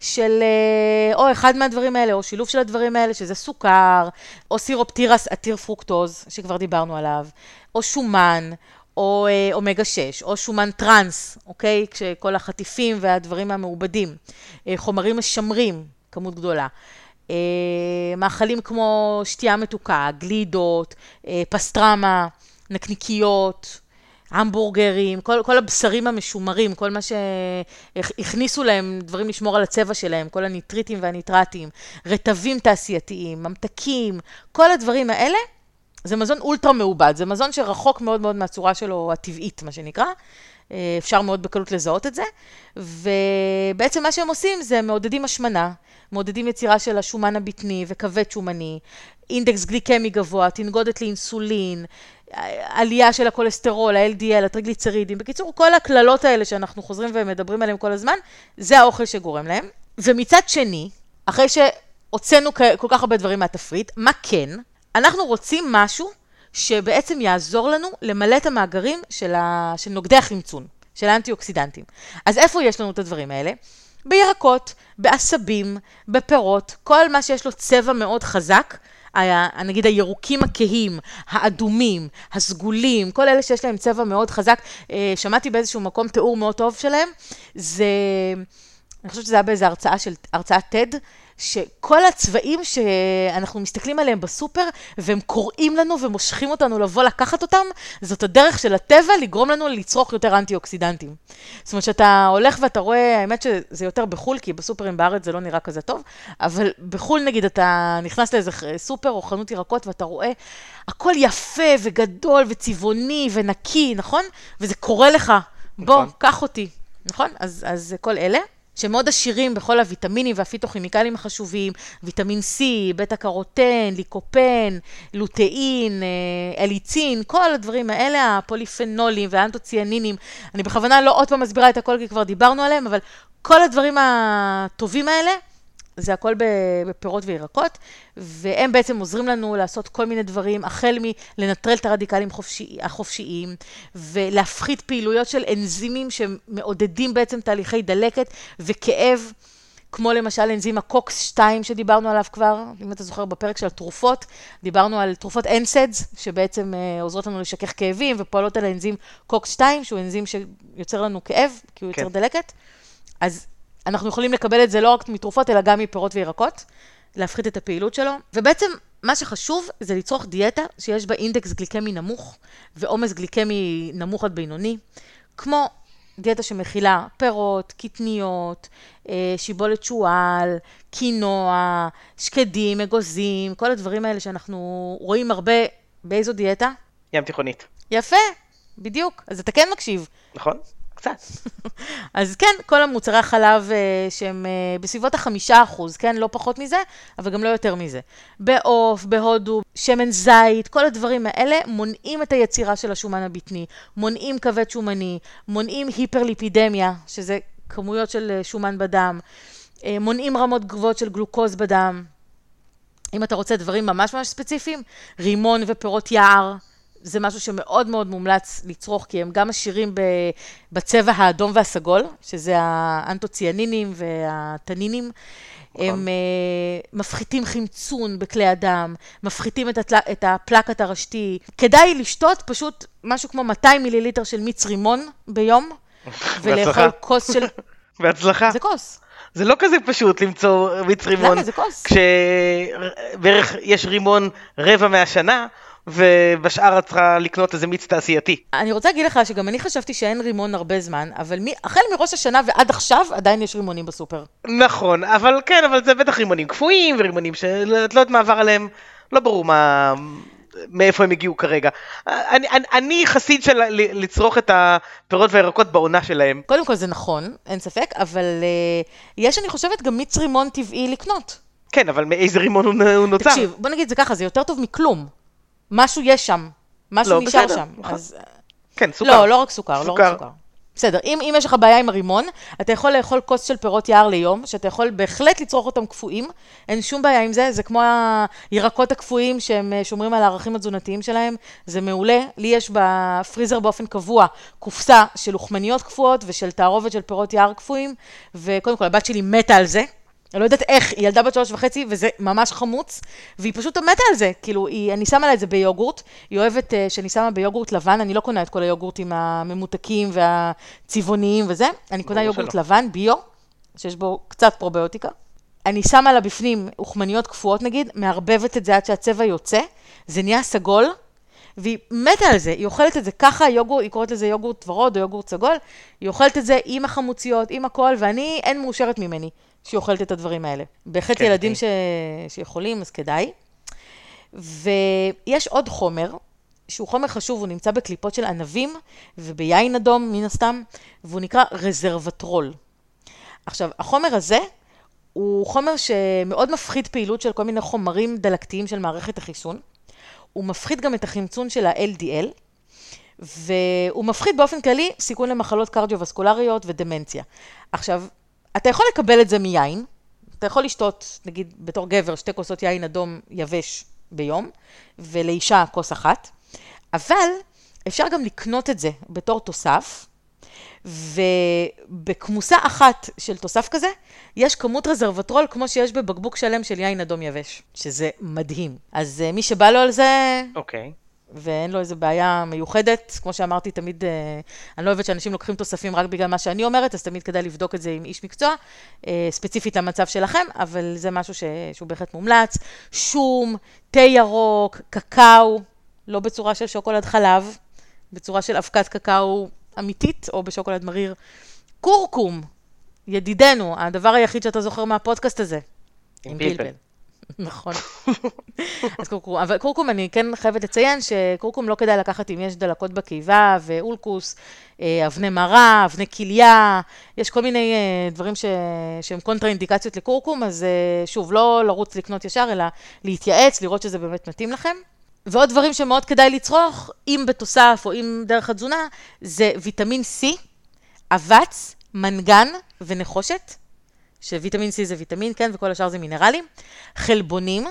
של אה, או אחד מהדברים האלה, או שילוב של הדברים האלה, שזה סוכר, או סירופ תירס עתיר פרוקטוז, שכבר דיברנו עליו, או שומן, או אה, אומגה 6, או שומן טראנס, אוקיי? כשכל החטיפים והדברים המעובדים, אה, חומרים משמרים, כמות גדולה. אה, מאכלים כמו שתייה מתוקה, גלידות, פסטרמה, נקניקיות, המבורגרים, כל, כל הבשרים המשומרים, כל מה שהכניסו להם דברים לשמור על הצבע שלהם, כל הניטריטים והניטרטים, רטבים תעשייתיים, ממתקים, כל הדברים האלה, זה מזון אולטרה מעובד, זה מזון שרחוק מאוד מאוד מהצורה שלו הטבעית, מה שנקרא. אה, אפשר מאוד בקלות לזהות את זה, ובעצם מה שהם עושים זה מעודדים השמנה, מעודדים יצירה של השומן הבטני וכבד שומני, אינדקס גליקמי גבוה, תנגודת לאינסולין, עלייה של הכולסטרול, ה-LDL, הטריגליצרידים, בקיצור, כל הקללות האלה שאנחנו חוזרים ומדברים עליהן כל הזמן, זה האוכל שגורם להם. ומצד שני, אחרי שהוצאנו כל כך הרבה דברים מהתפריט, מה כן? אנחנו רוצים משהו שבעצם יעזור לנו למלא את המאגרים של, ה... של נוגדי החמצון, של האנטי-אוקסידנטים. אז איפה יש לנו את הדברים האלה? בירקות, בעשבים, בפירות, כל מה שיש לו צבע מאוד חזק, נגיד הירוקים הכהים, האדומים, הסגולים, כל אלה שיש להם צבע מאוד חזק, אה, שמעתי באיזשהו מקום תיאור מאוד טוב שלהם, זה, אני חושבת שזה היה באיזו הרצאה של, הרצאת TED, שכל הצבעים שאנחנו מסתכלים עליהם בסופר, והם קוראים לנו ומושכים אותנו לבוא לקחת אותם, זאת הדרך של הטבע לגרום לנו לצרוך יותר אנטי-אוקסידנטים. זאת אומרת שאתה הולך ואתה רואה, האמת שזה יותר בחו"ל, כי בסופרים בארץ זה לא נראה כזה טוב, אבל בחו"ל נגיד אתה נכנס לאיזה סופר או חנות ירקות ואתה רואה הכל יפה וגדול וצבעוני ונקי, נכון? וזה קורה לך, בוא, נכון. קח אותי, נכון? אז, אז כל אלה. שמאוד עשירים בכל הוויטמינים והפיתוכימיקלים החשובים, ויטמין C, בטא קרוטן, ליקופן, לוטאין, אה, אליצין, כל הדברים האלה, הפוליפנולים והאנטוציאנינים. אני בכוונה לא עוד פעם מסבירה את הכל כי כבר דיברנו עליהם, אבל כל הדברים הטובים האלה, זה הכל בפירות וירקות, והם בעצם עוזרים לנו לעשות כל מיני דברים, החל מלנטרל את הרדיקלים חופשי, החופשיים, ולהפחית פעילויות של אנזימים שמעודדים בעצם תהליכי דלקת וכאב. כמו למשל אנזים הקוקס 2 שדיברנו עליו כבר, אם אתה זוכר בפרק של התרופות, דיברנו על תרופות NSAIDs, שבעצם uh, עוזרות לנו לשכך כאבים ופועלות על האנזים קוקס 2, שהוא אנזים שיוצר לנו כאב, כי הוא כן. יוצר דלקת. אז אנחנו יכולים לקבל את זה לא רק מתרופות, אלא גם מפירות וירקות, להפחית את הפעילות שלו. ובעצם, מה שחשוב זה לצרוך דיאטה שיש בה אינדקס גליקמי נמוך ועומס גליקמי נמוך עד בינוני, כמו דיאטה שמכילה פירות, קטניות, אה, שיבולת שועל, קינוע, שקדים, אגוזים, כל הדברים האלה שאנחנו רואים הרבה באיזו דיאטה? ים תיכונית. יפה, בדיוק. אז אתה כן מקשיב. נכון. קצת. אז כן, כל המוצרי החלב uh, שהם uh, בסביבות החמישה אחוז, כן? לא פחות מזה, אבל גם לא יותר מזה. בעוף, בהודו, שמן זית, כל הדברים האלה מונעים את היצירה של השומן הבטני, מונעים כבד שומני, מונעים היפרליפידמיה, שזה כמויות של uh, שומן בדם, uh, מונעים רמות גבוהות של גלוקוז בדם. אם אתה רוצה דברים ממש ממש ספציפיים, רימון ופירות יער. זה משהו שמאוד מאוד מומלץ לצרוך, כי הם גם עשירים בצבע האדום והסגול, שזה האנטוציאנינים והטנינים. הם uh, מפחיתים חמצון בכלי הדם, מפחיתים את, התל... את הפלקת הרשתי. כדאי לשתות פשוט משהו כמו 200 מיליליטר של מיץ רימון ביום, ולאכול כוס של... בהצלחה. זה כוס. זה לא כזה פשוט למצוא מיץ רימון. למה? זה כוס. כשבערך יש רימון רבע מהשנה, ובשאר את צריכה לקנות איזה מיץ תעשייתי. אני רוצה להגיד לך שגם אני חשבתי שאין רימון הרבה זמן, אבל מ- החל מראש השנה ועד עכשיו עדיין יש רימונים בסופר. נכון, אבל כן, אבל זה בטח רימונים קפואים, ורימונים שאת לא יודעת מה עבר עליהם, לא ברור מה... מאיפה הם הגיעו כרגע. אני, אני, אני חסיד של לצרוך את הפירות והירקות בעונה שלהם. קודם כל זה נכון, אין ספק, אבל uh, יש, אני חושבת, גם מיץ רימון טבעי לקנות. כן, אבל מאיזה רימון הוא נוצר? תקשיב, בוא נגיד זה ככה, זה יותר טוב מכלום. משהו יש שם, משהו לא, נשאר בסדר, שם. נכון. אז... כן, סוכר. לא, לא רק סוכר, לא סוכר. רק סוכר. בסדר, אם, אם יש לך בעיה עם הרימון, אתה יכול לאכול כוס של פירות יער ליום, שאתה יכול בהחלט לצרוך אותם קפואים, אין שום בעיה עם זה, זה כמו הירקות הקפואים שהם אה, שומרים על הערכים התזונתיים שלהם, זה מעולה. לי יש בפריזר באופן קבוע קופסה של לוחמניות קפואות ושל תערובת של פירות יער קפואים, וקודם כל הבת שלי מתה על זה. אני לא יודעת איך, היא ילדה בת שלוש וחצי, וזה ממש חמוץ, והיא פשוט מתה על זה. כאילו, היא, אני שמה לה את זה ביוגורט, היא אוהבת uh, שאני שמה ביוגורט לבן, אני לא קונה את כל היוגורטים הממותקים והצבעוניים וזה, אני קונה יוגורט שלא. לבן, ביו, שיש בו קצת פרוביוטיקה. אני שמה לה בפנים אוכמניות קפואות נגיד, מערבבת את זה עד שהצבע יוצא, זה נהיה סגול, והיא מתה על זה, היא אוכלת את זה ככה, יוגורט, היא קוראת לזה יוגורט ורוד או יוגורט סגול, היא אוכלת את זה עם החמוציות, עם הכל, ואני, אין מאושרת ממני שהיא אוכלת את הדברים האלה. בהחלט כן, ילדים כן. ש... שיכולים, אז כדאי. ויש עוד חומר, שהוא חומר חשוב, הוא נמצא בקליפות של ענבים וביין אדום, מן הסתם, והוא נקרא רזרבטרול. עכשיו, החומר הזה הוא חומר שמאוד מפחית פעילות של כל מיני חומרים דלקתיים של מערכת החיסון. הוא מפחית גם את החמצון של ה-LDL, והוא מפחית באופן כללי סיכון למחלות קרדיו-וסקולריות ודמנציה. עכשיו, אתה יכול לקבל את זה מיין, אתה יכול לשתות, נגיד, בתור גבר, שתי כוסות יין אדום יבש ביום, ולאישה כוס אחת, אבל אפשר גם לקנות את זה בתור תוסף, ובכמוסה אחת של תוסף כזה, יש כמות רזרבטרול כמו שיש בבקבוק שלם של יין אדום יבש, שזה מדהים. אז אה, מי שבא לו על זה, אוקיי. ואין לו איזו בעיה מיוחדת, כמו שאמרתי, תמיד, אה, אני לא אוהבת שאנשים לוקחים תוספים רק בגלל מה שאני אומרת, אז תמיד כדאי לבדוק את זה עם איש מקצוע, אה, ספציפית למצב שלכם, אבל זה משהו ש, שהוא בהחלט מומלץ. שום, תה ירוק, קקאו, לא בצורה של שוקולד חלב, בצורה של אבקת קקאו אמיתית, או בשוקולד מריר. קורקום, ידידנו, הדבר היחיד שאתה זוכר מהפודקאסט הזה. עם פלפל. נכון. אז קורקום, אבל קורקום אני כן חייבת לציין שקורקום לא כדאי לקחת אם יש דלקות בקיבה ואולקוס, אה, אבני מרה, אבני כליה, יש כל מיני אה, דברים ש... שהם קונטרה אינדיקציות לקורקום, אז אה, שוב, לא לרוץ לקנות ישר, אלא להתייעץ, לראות שזה באמת מתאים לכם. ועוד דברים שמאוד כדאי לצרוך, אם בתוסף או אם דרך התזונה, זה ויטמין C, אבץ, מנגן ונחושת. שוויטמין C זה ויטמין, כן, וכל השאר זה מינרלים. חלבונים,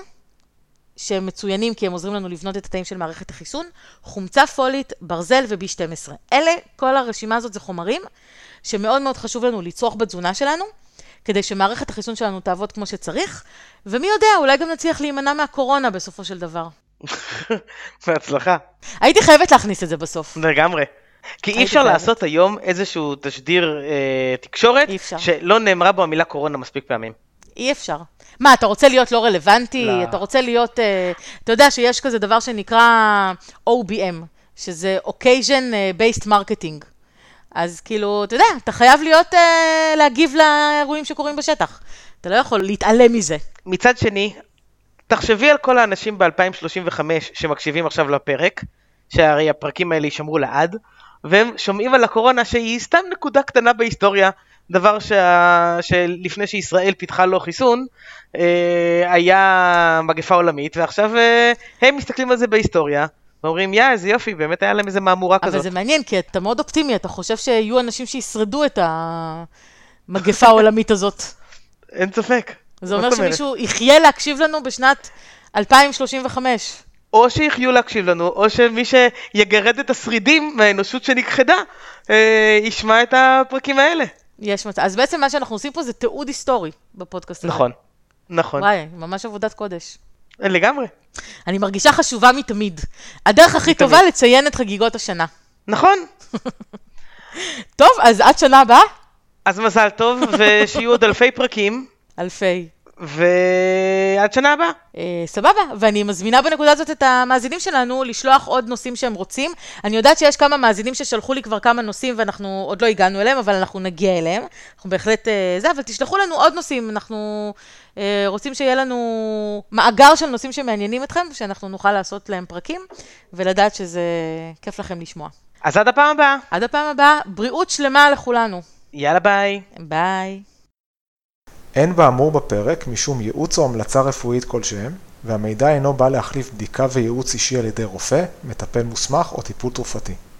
שהם מצוינים כי הם עוזרים לנו לבנות את התאים של מערכת החיסון. חומצה פולית, ברזל ו-B12. אלה, כל הרשימה הזאת זה חומרים שמאוד מאוד חשוב לנו לצרוך בתזונה שלנו, כדי שמערכת החיסון שלנו תעבוד כמו שצריך, ומי יודע, אולי גם נצליח להימנע מהקורונה בסופו של דבר. בהצלחה. הייתי חייבת להכניס את זה בסוף. לגמרי. כי אי אפשר. לעשות היום איזשהו תשדיר אה, תקשורת. שלא נאמרה בו המילה קורונה מספיק פעמים. אי אפשר. מה, אתה רוצה להיות לא רלוונטי? לא. אתה רוצה להיות... אה, אתה יודע שיש כזה דבר שנקרא OBM, שזה Occasion אה, Based Marketing. אז כאילו, אתה יודע, אתה חייב להיות, אה, להגיב לאירועים שקורים בשטח. אתה לא יכול להתעלם מזה. מצד שני, תחשבי על כל האנשים ב-2035 שמקשיבים עכשיו לפרק, שהרי הפרקים האלה יישמרו לעד, והם שומעים על הקורונה שהיא סתם נקודה קטנה בהיסטוריה, דבר שה... שלפני שישראל פיתחה לו חיסון, אה, היה מגפה עולמית, ועכשיו אה, הם מסתכלים על זה בהיסטוריה, ואומרים, יא, איזה יופי, באמת היה להם איזה מהמורה אבל כזאת. זה מעניין, כי אתה מאוד אופטימי, אתה חושב שיהיו אנשים שישרדו את המגפה העולמית הזאת. אין ספק. זה אומר? שמישהו יחיה להקשיב לנו בשנת 2035. או שיחיו להקשיב לנו, או שמי שיגרד את השרידים מהאנושות שנכחדה, אה, ישמע את הפרקים האלה. יש מצב. אז בעצם מה שאנחנו עושים פה זה תיעוד היסטורי בפודקאסט הזה. נכון, נכון, וואי, ממש עבודת קודש. לגמרי. אני מרגישה חשובה מתמיד. הדרך הכי מתמיד. טובה לציין את חגיגות השנה. נכון, טוב, אז עד שנה הבאה, אז מזל טוב, ושיהיו עוד אלפי פרקים, אלפי. ועד שנה הבאה. אה, סבבה, ואני מזמינה בנקודה הזאת את המאזינים שלנו לשלוח עוד נושאים שהם רוצים. אני יודעת שיש כמה מאזינים ששלחו לי כבר כמה נושאים ואנחנו עוד לא הגענו אליהם, אבל אנחנו נגיע אליהם. אנחנו בהחלט אה, זה, אבל תשלחו לנו עוד נושאים, אנחנו אה, רוצים שיהיה לנו מאגר של נושאים שמעניינים אתכם, שאנחנו נוכל לעשות להם פרקים, ולדעת שזה כיף לכם לשמוע. אז עד הפעם הבאה. עד הפעם הבאה, בריאות שלמה לכולנו. יאללה ביי. ביי. אין באמור בפרק משום ייעוץ או המלצה רפואית כלשהם, והמידע אינו בא להחליף בדיקה וייעוץ אישי על ידי רופא, מטפל מוסמך או טיפול תרופתי.